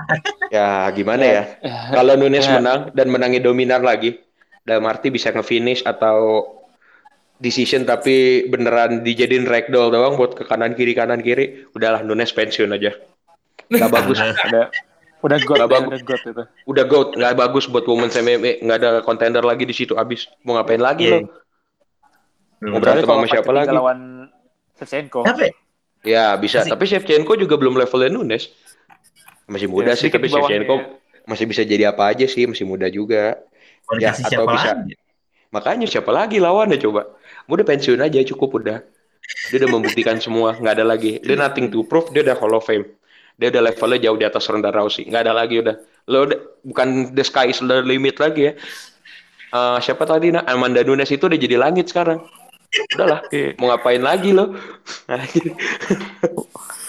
[SPEAKER 4] Ya gimana ya? Kalau Nunes
[SPEAKER 2] Ya.
[SPEAKER 4] menang dan menangnya dominan lagi, dalam arti bisa nge-finish atau decision tapi beneran dijadiin ragdoll doang buat ke kanan kiri kanan kiri, udahlah Nunes pensiun aja. Gak bagus,
[SPEAKER 2] Udah, udah got,
[SPEAKER 4] Nggak
[SPEAKER 2] ya,
[SPEAKER 4] bagus.
[SPEAKER 2] udah got itu.
[SPEAKER 4] udah goat, nggak bagus buat women's MMA, nggak ada contender lagi di situ abis. Mau ngapain lagi
[SPEAKER 1] Iya.
[SPEAKER 4] lo? Mau berantem
[SPEAKER 2] Kecuali kalau
[SPEAKER 4] sama siapa lagi?
[SPEAKER 2] lawan Shevchenko.
[SPEAKER 1] Ya?
[SPEAKER 4] Ya bisa,
[SPEAKER 1] Masih-
[SPEAKER 4] tapi Shevchenko juga belum levelnya Nunes. Masih muda
[SPEAKER 2] Ya,
[SPEAKER 4] sih, tapi Shevchenko
[SPEAKER 2] ya.
[SPEAKER 4] masih bisa jadi apa aja sih, masih muda juga. Ya, atau
[SPEAKER 1] siapa
[SPEAKER 4] bisa-
[SPEAKER 1] lagi?
[SPEAKER 4] Makanya siapa lagi lawannya coba? Udah pensiun aja cukup udah. Dia udah membuktikan semua, nggak ada lagi. Dia nothing to prove, dia udah Hall of Fame. Dia udah levelnya jauh di atas Ronda Rousey. Nggak ada lagi udah. Lo udah, bukan the sky is the limit lagi ya. Eh, siapa tadi? Nah, Amanda Nunes itu udah jadi langit sekarang. Udahlah,
[SPEAKER 2] Iya.
[SPEAKER 4] mau ngapain lagi lo?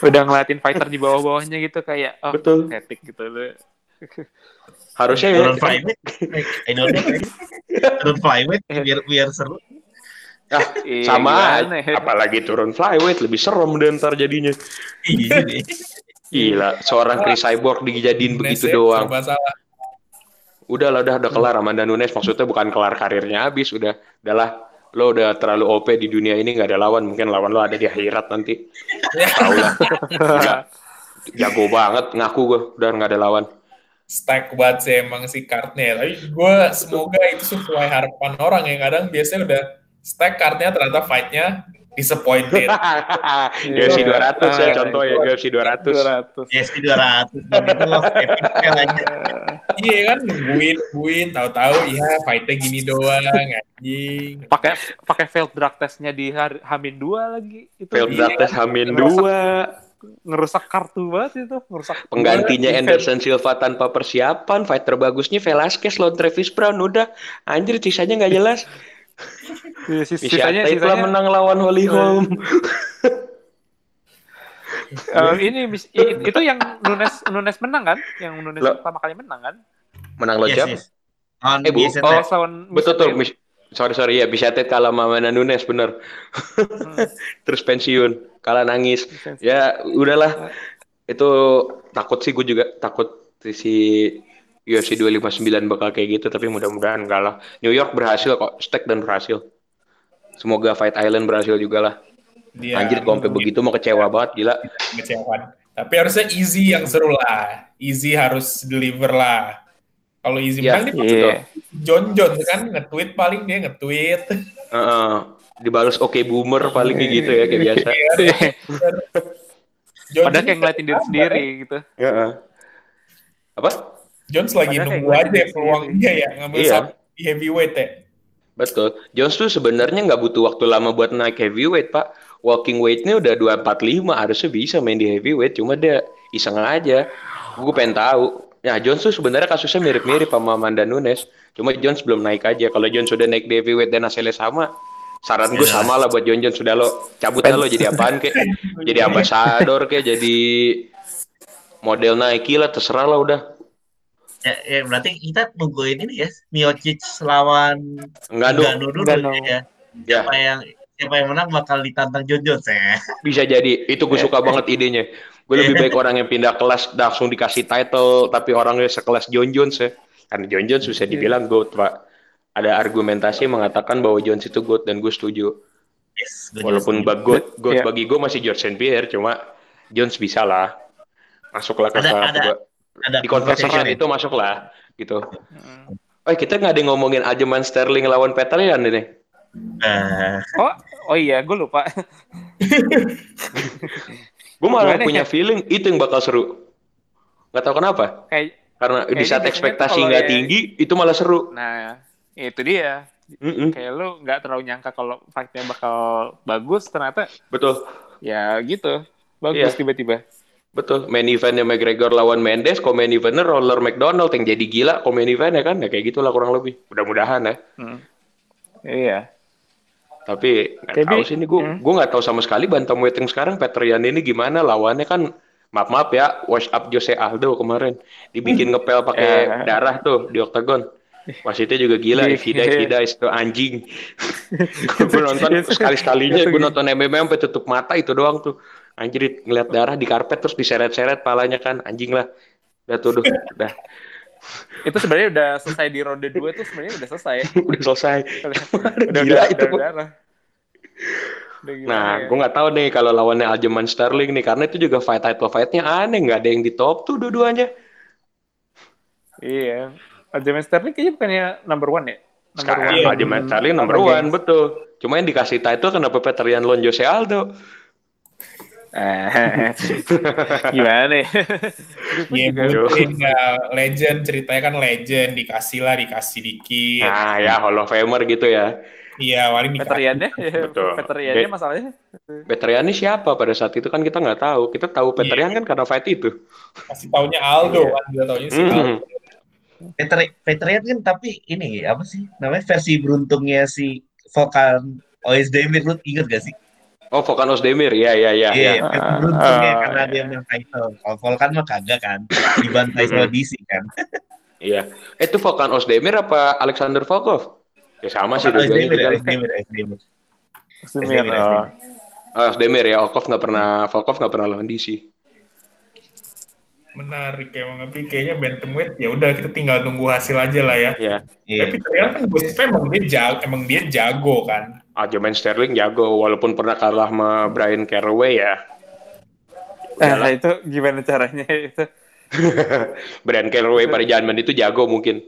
[SPEAKER 2] Udah ngeliatin fighter di bawah-bawahnya gitu kayak oh,
[SPEAKER 4] Betul.
[SPEAKER 2] epic gitu loh.
[SPEAKER 4] Harusnya ya.
[SPEAKER 1] Turun flyweight. I know that. Turun flyweight biar biar seru.
[SPEAKER 4] Ah,
[SPEAKER 2] Iya,
[SPEAKER 4] sama
[SPEAKER 2] gimana
[SPEAKER 4] apalagi turun flyweight lebih serem deh ntar jadinya. Gila, seorang Chris Cyborg dijadiin begitu
[SPEAKER 3] ya,
[SPEAKER 4] doang.
[SPEAKER 3] salah.
[SPEAKER 4] Udah lah, udah, udah kelar Amanda Nunes. Maksudnya bukan kelar karirnya habis, udah, udahlah. Lo udah terlalu OP di dunia ini nggak ada lawan. Mungkin lawan lo ada di akhirat nanti. Tahu lah. Jago banget, ngaku gue. Udah nggak ada lawan.
[SPEAKER 3] Stack banget sih emang si cardnya. Tapi gue semoga itu sesuai harapan orang yang kadang biasanya udah stack cardnya ternyata fightnya disappointed.
[SPEAKER 4] UFC 200 ya
[SPEAKER 2] Ah,
[SPEAKER 4] contoh ya, UFC 200.
[SPEAKER 2] 200.
[SPEAKER 1] Yes, 200. Dan itu loh epic lagi.
[SPEAKER 3] iya kan nungguin nungguin tahu-tahu ya fightnya gini doang anjing.
[SPEAKER 2] Pakai pakai failed drug testnya di hari, Hamin 2 lagi. Itu
[SPEAKER 4] Failed
[SPEAKER 2] Iya.
[SPEAKER 4] drug test Hamin
[SPEAKER 2] Ngerusak-
[SPEAKER 4] 2.
[SPEAKER 2] ngerusak kartu banget itu, ngerusak
[SPEAKER 4] Penggantinya
[SPEAKER 2] event.
[SPEAKER 4] Anderson Silva tanpa persiapan. Fighter bagusnya Velasquez lawan Travis Brown. Udah, anjir sisanya nggak jelas.
[SPEAKER 2] Iya, sis- sisanya sisanya
[SPEAKER 4] menang lawan Holly Holm.
[SPEAKER 2] eh, ini mis- i- itu yang Nunes Nunes menang kan? Yang Nunes
[SPEAKER 4] Lo-
[SPEAKER 2] pertama kali menang kan?
[SPEAKER 4] Menang lo
[SPEAKER 1] Yes,
[SPEAKER 4] jam.
[SPEAKER 1] yes. On
[SPEAKER 4] Eh, Bu. Oh,
[SPEAKER 2] lawan
[SPEAKER 4] Betul tuh. Sorry sorry ya, bisa Tate kalah sama Amanda Nunes bener.
[SPEAKER 2] Hmm.
[SPEAKER 4] Terus pensiun, kalah nangis. Ya udahlah. Itu takut sih gue juga takut si UFC 259 bakal kayak gitu tapi mudah-mudahan enggak lah. New York berhasil kok, Stack dan berhasil. Semoga Fight Island berhasil juga lah.
[SPEAKER 3] Dia
[SPEAKER 4] Anjir kalau sampai begitu mau kecewa banget gila.
[SPEAKER 3] kecewaan. Tapi harusnya easy yang seru lah. Easy harus deliver lah. Kalau easy
[SPEAKER 4] Ya,
[SPEAKER 3] menang dia
[SPEAKER 2] Iya.
[SPEAKER 3] pasti John John kan nge-tweet paling dia nge-tweet.
[SPEAKER 4] Heeh. dibalas oke boomer paling kayak gitu ya kayak biasa.
[SPEAKER 3] John
[SPEAKER 2] Padahal kayak ngeliatin diri sendiri gitu.
[SPEAKER 4] Heeh. Apa?
[SPEAKER 3] Jones lagi
[SPEAKER 2] Padahal
[SPEAKER 3] nunggu aja peluangnya ya ngambil
[SPEAKER 4] Iya.
[SPEAKER 3] di heavyweight ya.
[SPEAKER 4] Betul. Jones tuh sebenarnya nggak butuh waktu lama buat naik heavyweight, Pak. Walking weight-nya udah 245, harusnya bisa main di heavyweight, cuma dia iseng aja. Gue pengen tahu. Ya, Jones tuh sebenarnya kasusnya mirip-mirip sama Amanda Nunes. Cuma Jones belum naik aja. Kalau Jones sudah naik di heavyweight dan hasilnya sama, saran gue
[SPEAKER 1] Ya.
[SPEAKER 4] sama lah buat John Jones. Sudah lo cabut dah lo jadi apaan kek. Jadi ambasador kek, jadi model Nike lah, terserah lah udah.
[SPEAKER 1] Ya, ya, berarti kita nungguin ini ya, Miocic lawan
[SPEAKER 4] Enggak dong.
[SPEAKER 1] Ngannou dulu
[SPEAKER 2] Ngannou.
[SPEAKER 1] ya.
[SPEAKER 4] Ya.
[SPEAKER 1] Siapa yang siapa yang menang bakal ditantang Jones ya.
[SPEAKER 4] Bisa jadi. Itu gue suka banget idenya. Gue lebih baik orang yang pindah kelas langsung dikasih title, tapi orangnya sekelas John Jones ya. Karena John Jones bisa dibilang GOAT, Pak. ada argumentasi mengatakan bahwa Jones itu GOAT dan gue setuju.
[SPEAKER 1] Yes, juga
[SPEAKER 4] Walaupun bag GOAT, GOAT
[SPEAKER 2] Iya.
[SPEAKER 4] bagi gue masih George St. Pierre, cuma Jones bisa lah. Masuklah ke
[SPEAKER 1] Ada- ada- ada
[SPEAKER 4] di conversation
[SPEAKER 1] conversation
[SPEAKER 4] itu masuklah gitu.
[SPEAKER 2] Mm.
[SPEAKER 4] Oh kita nggak ada ngomongin Ajeman Sterling lawan Peterian ini.
[SPEAKER 1] Eh,
[SPEAKER 2] Oh, oh iya, gue lupa.
[SPEAKER 4] Gue malah
[SPEAKER 2] Gimana
[SPEAKER 4] punya
[SPEAKER 2] ya?
[SPEAKER 4] feeling itu yang bakal seru. Nggak tahu kenapa.
[SPEAKER 2] Kayak,
[SPEAKER 4] Karena di
[SPEAKER 2] Kayaknya
[SPEAKER 4] saat ekspektasi nggak
[SPEAKER 2] yang-
[SPEAKER 4] tinggi, itu malah seru.
[SPEAKER 2] nah, itu dia.
[SPEAKER 4] Mm-mm,
[SPEAKER 2] Kayak lu nggak terlalu nyangka kalau fightnya bakal bagus, ternyata
[SPEAKER 4] betul,
[SPEAKER 2] ya gitu. Bagus
[SPEAKER 4] Iya. Betul. Main eventnya McGregor lawan Mendes, kok main eventnya Roller McDonald yang jadi gila, kok main eventnya kan, ya kayak gitulah kurang lebih. Mudah-mudahan ya.
[SPEAKER 2] Hmm. Iya.
[SPEAKER 4] Tapi nggak tahu sih ini gue
[SPEAKER 2] hmm.
[SPEAKER 4] gue nggak tahu sama sekali bantamweight yang sekarang Peterian ini gimana lawannya kan maaf maaf ya wash up Jose Aldo kemarin dibikin ngepel pakai
[SPEAKER 2] Eh.
[SPEAKER 4] darah tuh di oktagon wasitnya juga gila
[SPEAKER 2] Iya.
[SPEAKER 4] dies he dies tuh anjing gue nonton sekali sekalinya
[SPEAKER 2] Itu
[SPEAKER 4] gue nonton MMA sampai tutup mata itu doang tuh anjir ngeliat darah di karpet terus diseret-seret palanya kan anjing lah udah tuh udah udah,
[SPEAKER 2] Itu sebenarnya udah selesai di ronde 2 tuh sebenarnya udah selesai.
[SPEAKER 4] udah selesai
[SPEAKER 2] udah,
[SPEAKER 4] gila
[SPEAKER 2] udah,
[SPEAKER 4] itu
[SPEAKER 2] udah darah. Udah
[SPEAKER 4] Nah,
[SPEAKER 2] ya?
[SPEAKER 4] gue nggak tahu nih kalau lawannya Aljamain Sterling nih, karena itu juga fight title fight-nya aneh, nggak ada yang di top tuh dua-duanya.
[SPEAKER 2] Iya. Aljamain Sterling kayaknya bukannya number one ya? Number
[SPEAKER 4] Sekarang Aljamain Sterling number one, betul. Cuma yang dikasih title kenapa Peterian Jose Aldo?
[SPEAKER 2] Eh, gimana ya? Gue
[SPEAKER 3] Iya,
[SPEAKER 2] juga
[SPEAKER 3] legend ceritanya kan legend dikasih lah dikasih dikit.
[SPEAKER 4] Nah, ya Hall of Famer gitu ya.
[SPEAKER 3] Iya, paling
[SPEAKER 2] veterannya,
[SPEAKER 4] Betul.
[SPEAKER 2] veterannya masalahnya.
[SPEAKER 4] Peterian ini siapa pada saat itu kan kita nggak tahu. Kita tahu Peterian kan karena fight itu.
[SPEAKER 3] Kasih taunya Aldo
[SPEAKER 2] Iya.
[SPEAKER 3] kan, dia taunya si
[SPEAKER 4] Mm.
[SPEAKER 3] Aldo.
[SPEAKER 1] Petri- Patriot kan tapi ini apa sih namanya versi beruntungnya si Volkan Oezdemir lu inget gak sih?
[SPEAKER 4] Oh, Volkan Ozdemir, ya ya ya.
[SPEAKER 1] Iya,
[SPEAKER 4] ya.
[SPEAKER 1] versi beruntungnya
[SPEAKER 2] Ah,
[SPEAKER 1] karena
[SPEAKER 2] iya.
[SPEAKER 1] dia menang title. Kalau Volkan mah kagak kan, dibantai sama DC kan.
[SPEAKER 4] Iya. Eh, Itu Volkan Ozdemir apa Alexander Volkov? Ya sama sih
[SPEAKER 1] ya.
[SPEAKER 2] Ozdemir,
[SPEAKER 1] Ozdemir,
[SPEAKER 2] oh.
[SPEAKER 4] Oh, Ozdemir ya, Volkov nggak pernah Volkov nggak pernah lawan DC.
[SPEAKER 3] Menarik emang, tapi kayaknya bantamweight ya udah kita tinggal tunggu hasil aja lah ya.
[SPEAKER 4] Ya.
[SPEAKER 1] Iya.
[SPEAKER 3] Tapi ternyata kan gosipnya emang dia jago, emang dia jago kan.
[SPEAKER 4] Aljamain Sterling jago walaupun pernah kalah sama Brian Caraway ya.
[SPEAKER 2] Eh, itu gimana caranya itu?
[SPEAKER 4] Brian Caraway pada zaman itu jago mungkin.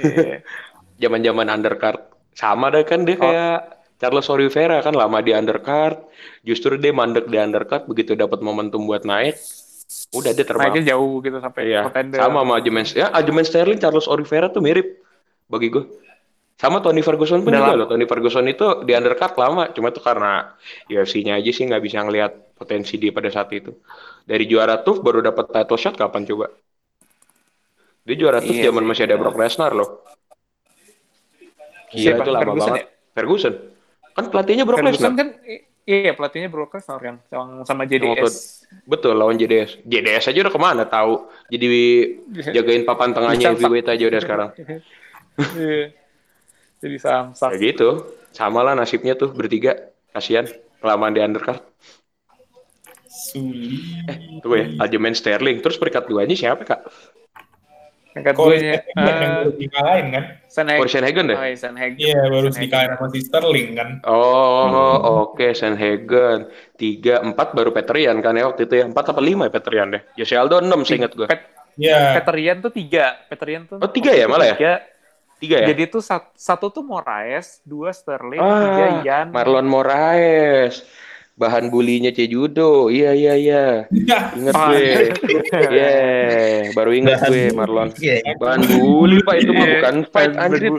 [SPEAKER 2] Iya.
[SPEAKER 4] Zaman-zaman undercard. Sama deh kan dia
[SPEAKER 2] Oh.
[SPEAKER 4] kayak Charles Oliveira kan lama di undercard. Justru dia mandek di undercard begitu dapat momentum buat naik. Udah dia terbang.
[SPEAKER 2] Naiknya jauh gitu sampai
[SPEAKER 4] Iya.
[SPEAKER 2] contender.
[SPEAKER 4] Sama sama Aljamain. Ya, Aljamain Sterling Charles Oliveira tuh mirip bagi gue. Sama Tony Ferguson pun
[SPEAKER 2] Udah
[SPEAKER 4] juga loh. Tony Ferguson itu di undercard lama. Cuma tuh karena UFC-nya aja sih nggak bisa ngelihat potensi dia pada saat itu. Dari juara tuh baru dapat title shot kapan coba? Dia juara tuh
[SPEAKER 2] Iya
[SPEAKER 4] zaman
[SPEAKER 2] sih.
[SPEAKER 4] masih ada Brock Lesnar loh. Iya
[SPEAKER 2] Siapa?
[SPEAKER 4] itu lama
[SPEAKER 2] Ferguson
[SPEAKER 4] banget. Ferguson. Kan pelatihnya Brock
[SPEAKER 2] Ferguson
[SPEAKER 4] Lesnar.
[SPEAKER 2] kan iya pelatihnya Lesnar kan yang sama JDS.
[SPEAKER 4] Betul lawan JDS. JDS aja udah ke mana tahu. Jadi jagain papan tengahnya heavyweight aja udah sekarang.
[SPEAKER 2] Iya. Jadi samsak.
[SPEAKER 4] Ya gitu. Sama lah nasibnya tuh bertiga. Kasihan kelamaan di undercard.
[SPEAKER 3] Sulit.
[SPEAKER 4] Tuh ya, Aljamain Sterling. Terus peringkat duanya siapa kak?
[SPEAKER 2] Angkat
[SPEAKER 3] Kalau
[SPEAKER 2] duanya.
[SPEAKER 3] yang baru dikalahin kan?
[SPEAKER 2] Sanhagen.
[SPEAKER 4] Sanhagen deh?
[SPEAKER 2] Oh, iya, Sanhagen.
[SPEAKER 3] Iya, baru dikalahin sama si Sterling kan.
[SPEAKER 4] Oh, oke, Sanhagen. Tiga, empat baru Peterian kan ya waktu itu ya. Empat apa lima ya Peterian deh. Jose Aldo enam, seingat gue.
[SPEAKER 2] Pet-
[SPEAKER 3] Iya.
[SPEAKER 2] Peterian tuh tiga. Peterian tuh
[SPEAKER 4] Oh, tiga ya malah ya?
[SPEAKER 2] Tiga.
[SPEAKER 4] Tiga ya?
[SPEAKER 2] Jadi tuh sat- satu tuh Moraes, dua Sterling, tiga
[SPEAKER 4] Ah,
[SPEAKER 2] Yan.
[SPEAKER 4] Marlon Moraes. Bahan bulinya Cejudo. Iya, iya, iya.
[SPEAKER 3] Iya.
[SPEAKER 4] Ingat
[SPEAKER 2] Ah,
[SPEAKER 4] gue. Iya, baru ingat
[SPEAKER 1] Bahan
[SPEAKER 4] gue. Marlon.
[SPEAKER 1] Iya, iya.
[SPEAKER 4] Bahan bully Pak itu mah
[SPEAKER 2] Iya,
[SPEAKER 4] bukan fight anjir.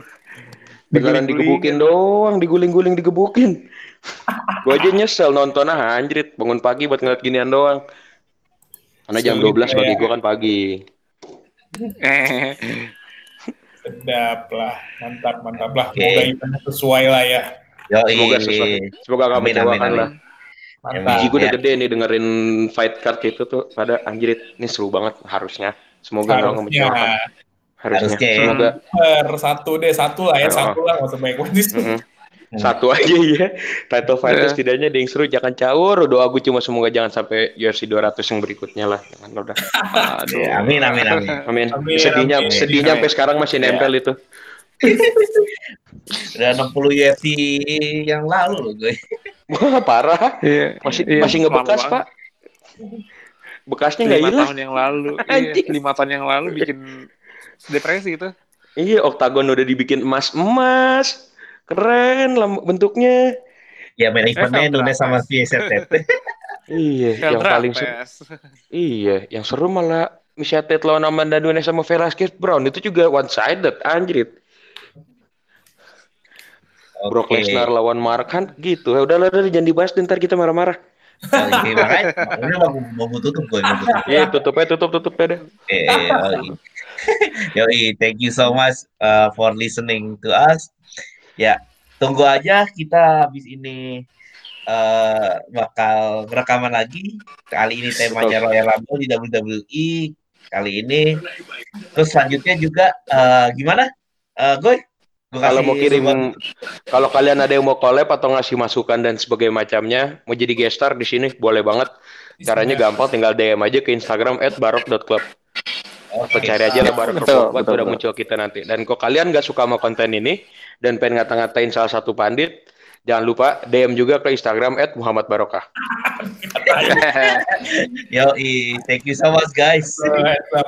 [SPEAKER 4] Beneran digebukin doang, diguling-guling digebukin. Gue aja nyesel nonton ah anjrit, bangun pagi buat ngeliat ginian doang. Karena jam
[SPEAKER 3] Sulit
[SPEAKER 4] 12 bagi
[SPEAKER 3] ya.
[SPEAKER 4] gue kan pagi.
[SPEAKER 2] Eh,
[SPEAKER 3] Sedap lah. Mantap, mantap lah. Semoga eventnya sesuai lah ya.
[SPEAKER 1] Yoi.
[SPEAKER 4] Semoga sesuai. Semoga gak
[SPEAKER 1] Amin, amin,
[SPEAKER 4] mengecewakan
[SPEAKER 1] amin.
[SPEAKER 4] lah. Biji gue udah
[SPEAKER 1] Ya.
[SPEAKER 4] gede nih dengerin fight card itu tuh pada anjrit. Ini seru banget harusnya. Semoga gak
[SPEAKER 3] Harusnya.
[SPEAKER 4] mengecewakan. Harusnya.
[SPEAKER 1] Harusnya.
[SPEAKER 4] Semoga
[SPEAKER 3] Per satu deh, satu lah ya,
[SPEAKER 4] Oh.
[SPEAKER 3] satu lah. Nggak usah banyak banget.
[SPEAKER 4] Satu aja ya. Title fight
[SPEAKER 2] Iya.
[SPEAKER 4] setidaknya ada yang seru. Jangan caur. Doa gue cuma semoga jangan sampai UFC 200 yang berikutnya lah. Jangan udah.
[SPEAKER 2] aduh.
[SPEAKER 1] Ya, amin, amin, amin.
[SPEAKER 4] Amin.
[SPEAKER 3] Amin,
[SPEAKER 4] sedihnya
[SPEAKER 3] amin.
[SPEAKER 4] sedihnya
[SPEAKER 2] Amin.
[SPEAKER 4] sampai sekarang masih nempel itu.
[SPEAKER 1] Udah 60 UFC yang lalu loh gue.
[SPEAKER 4] Wah, parah.
[SPEAKER 2] Iya,
[SPEAKER 4] Masih
[SPEAKER 2] iya,
[SPEAKER 4] masih ngebekas, Pak. Bekasnya nggak
[SPEAKER 2] lima
[SPEAKER 4] hilang.
[SPEAKER 2] tahun yang lalu iya, lima tahun yang lalu bikin depresi itu
[SPEAKER 4] Iya, oktagon udah dibikin emas-emas. Keren lah bentuknya.
[SPEAKER 1] Ya eventnya
[SPEAKER 2] Veltra
[SPEAKER 1] Nunes sama
[SPEAKER 2] Pes.
[SPEAKER 1] VSTT.
[SPEAKER 4] Iya, yang paling seru. Iya, yang seru malah Mishatet lawan Amanda Nunes sama Velasquez Brown itu juga one sided anjrit. Brock
[SPEAKER 1] Oke.
[SPEAKER 4] Lesnar lawan Mark Hunt gitu. Ya udah lah, udah jangan dibahas deh, ntar kita marah-marah.
[SPEAKER 1] Oke, makanya mau mau tutup gue.
[SPEAKER 4] Iya, tutup aja, tutup, tutup aja deh.
[SPEAKER 1] Eh, eh, yoi. Thank you so much uh, for listening to us. Ya, tunggu aja kita habis ini uh, bakal rekaman lagi. Kali ini temanya Royal Rumble di WWE kali ini. Terus selanjutnya juga uh, gimana? Uh, Goy?
[SPEAKER 4] Kalau mau kirim, kalau kalian ada yang mau collab atau ngasih masukan dan sebagainya macamnya, mau jadi guest star di sini boleh banget. Caranya gampang, tinggal DM aja ke Instagram @barok.club.
[SPEAKER 1] Oke.
[SPEAKER 4] Atau cari aja lah Barok
[SPEAKER 2] Betul,
[SPEAKER 4] Club,
[SPEAKER 2] betul,
[SPEAKER 4] udah muncul kita nanti. Dan kok kalian nggak suka sama konten ini dan pengen ngata-ngatain salah satu pandit, jangan lupa DM juga ke Instagram @muhammadbarokah.
[SPEAKER 1] Yoi, thank you so much guys.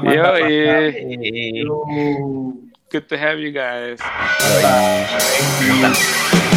[SPEAKER 2] Yoi. Good to have you guys.
[SPEAKER 3] Thank you.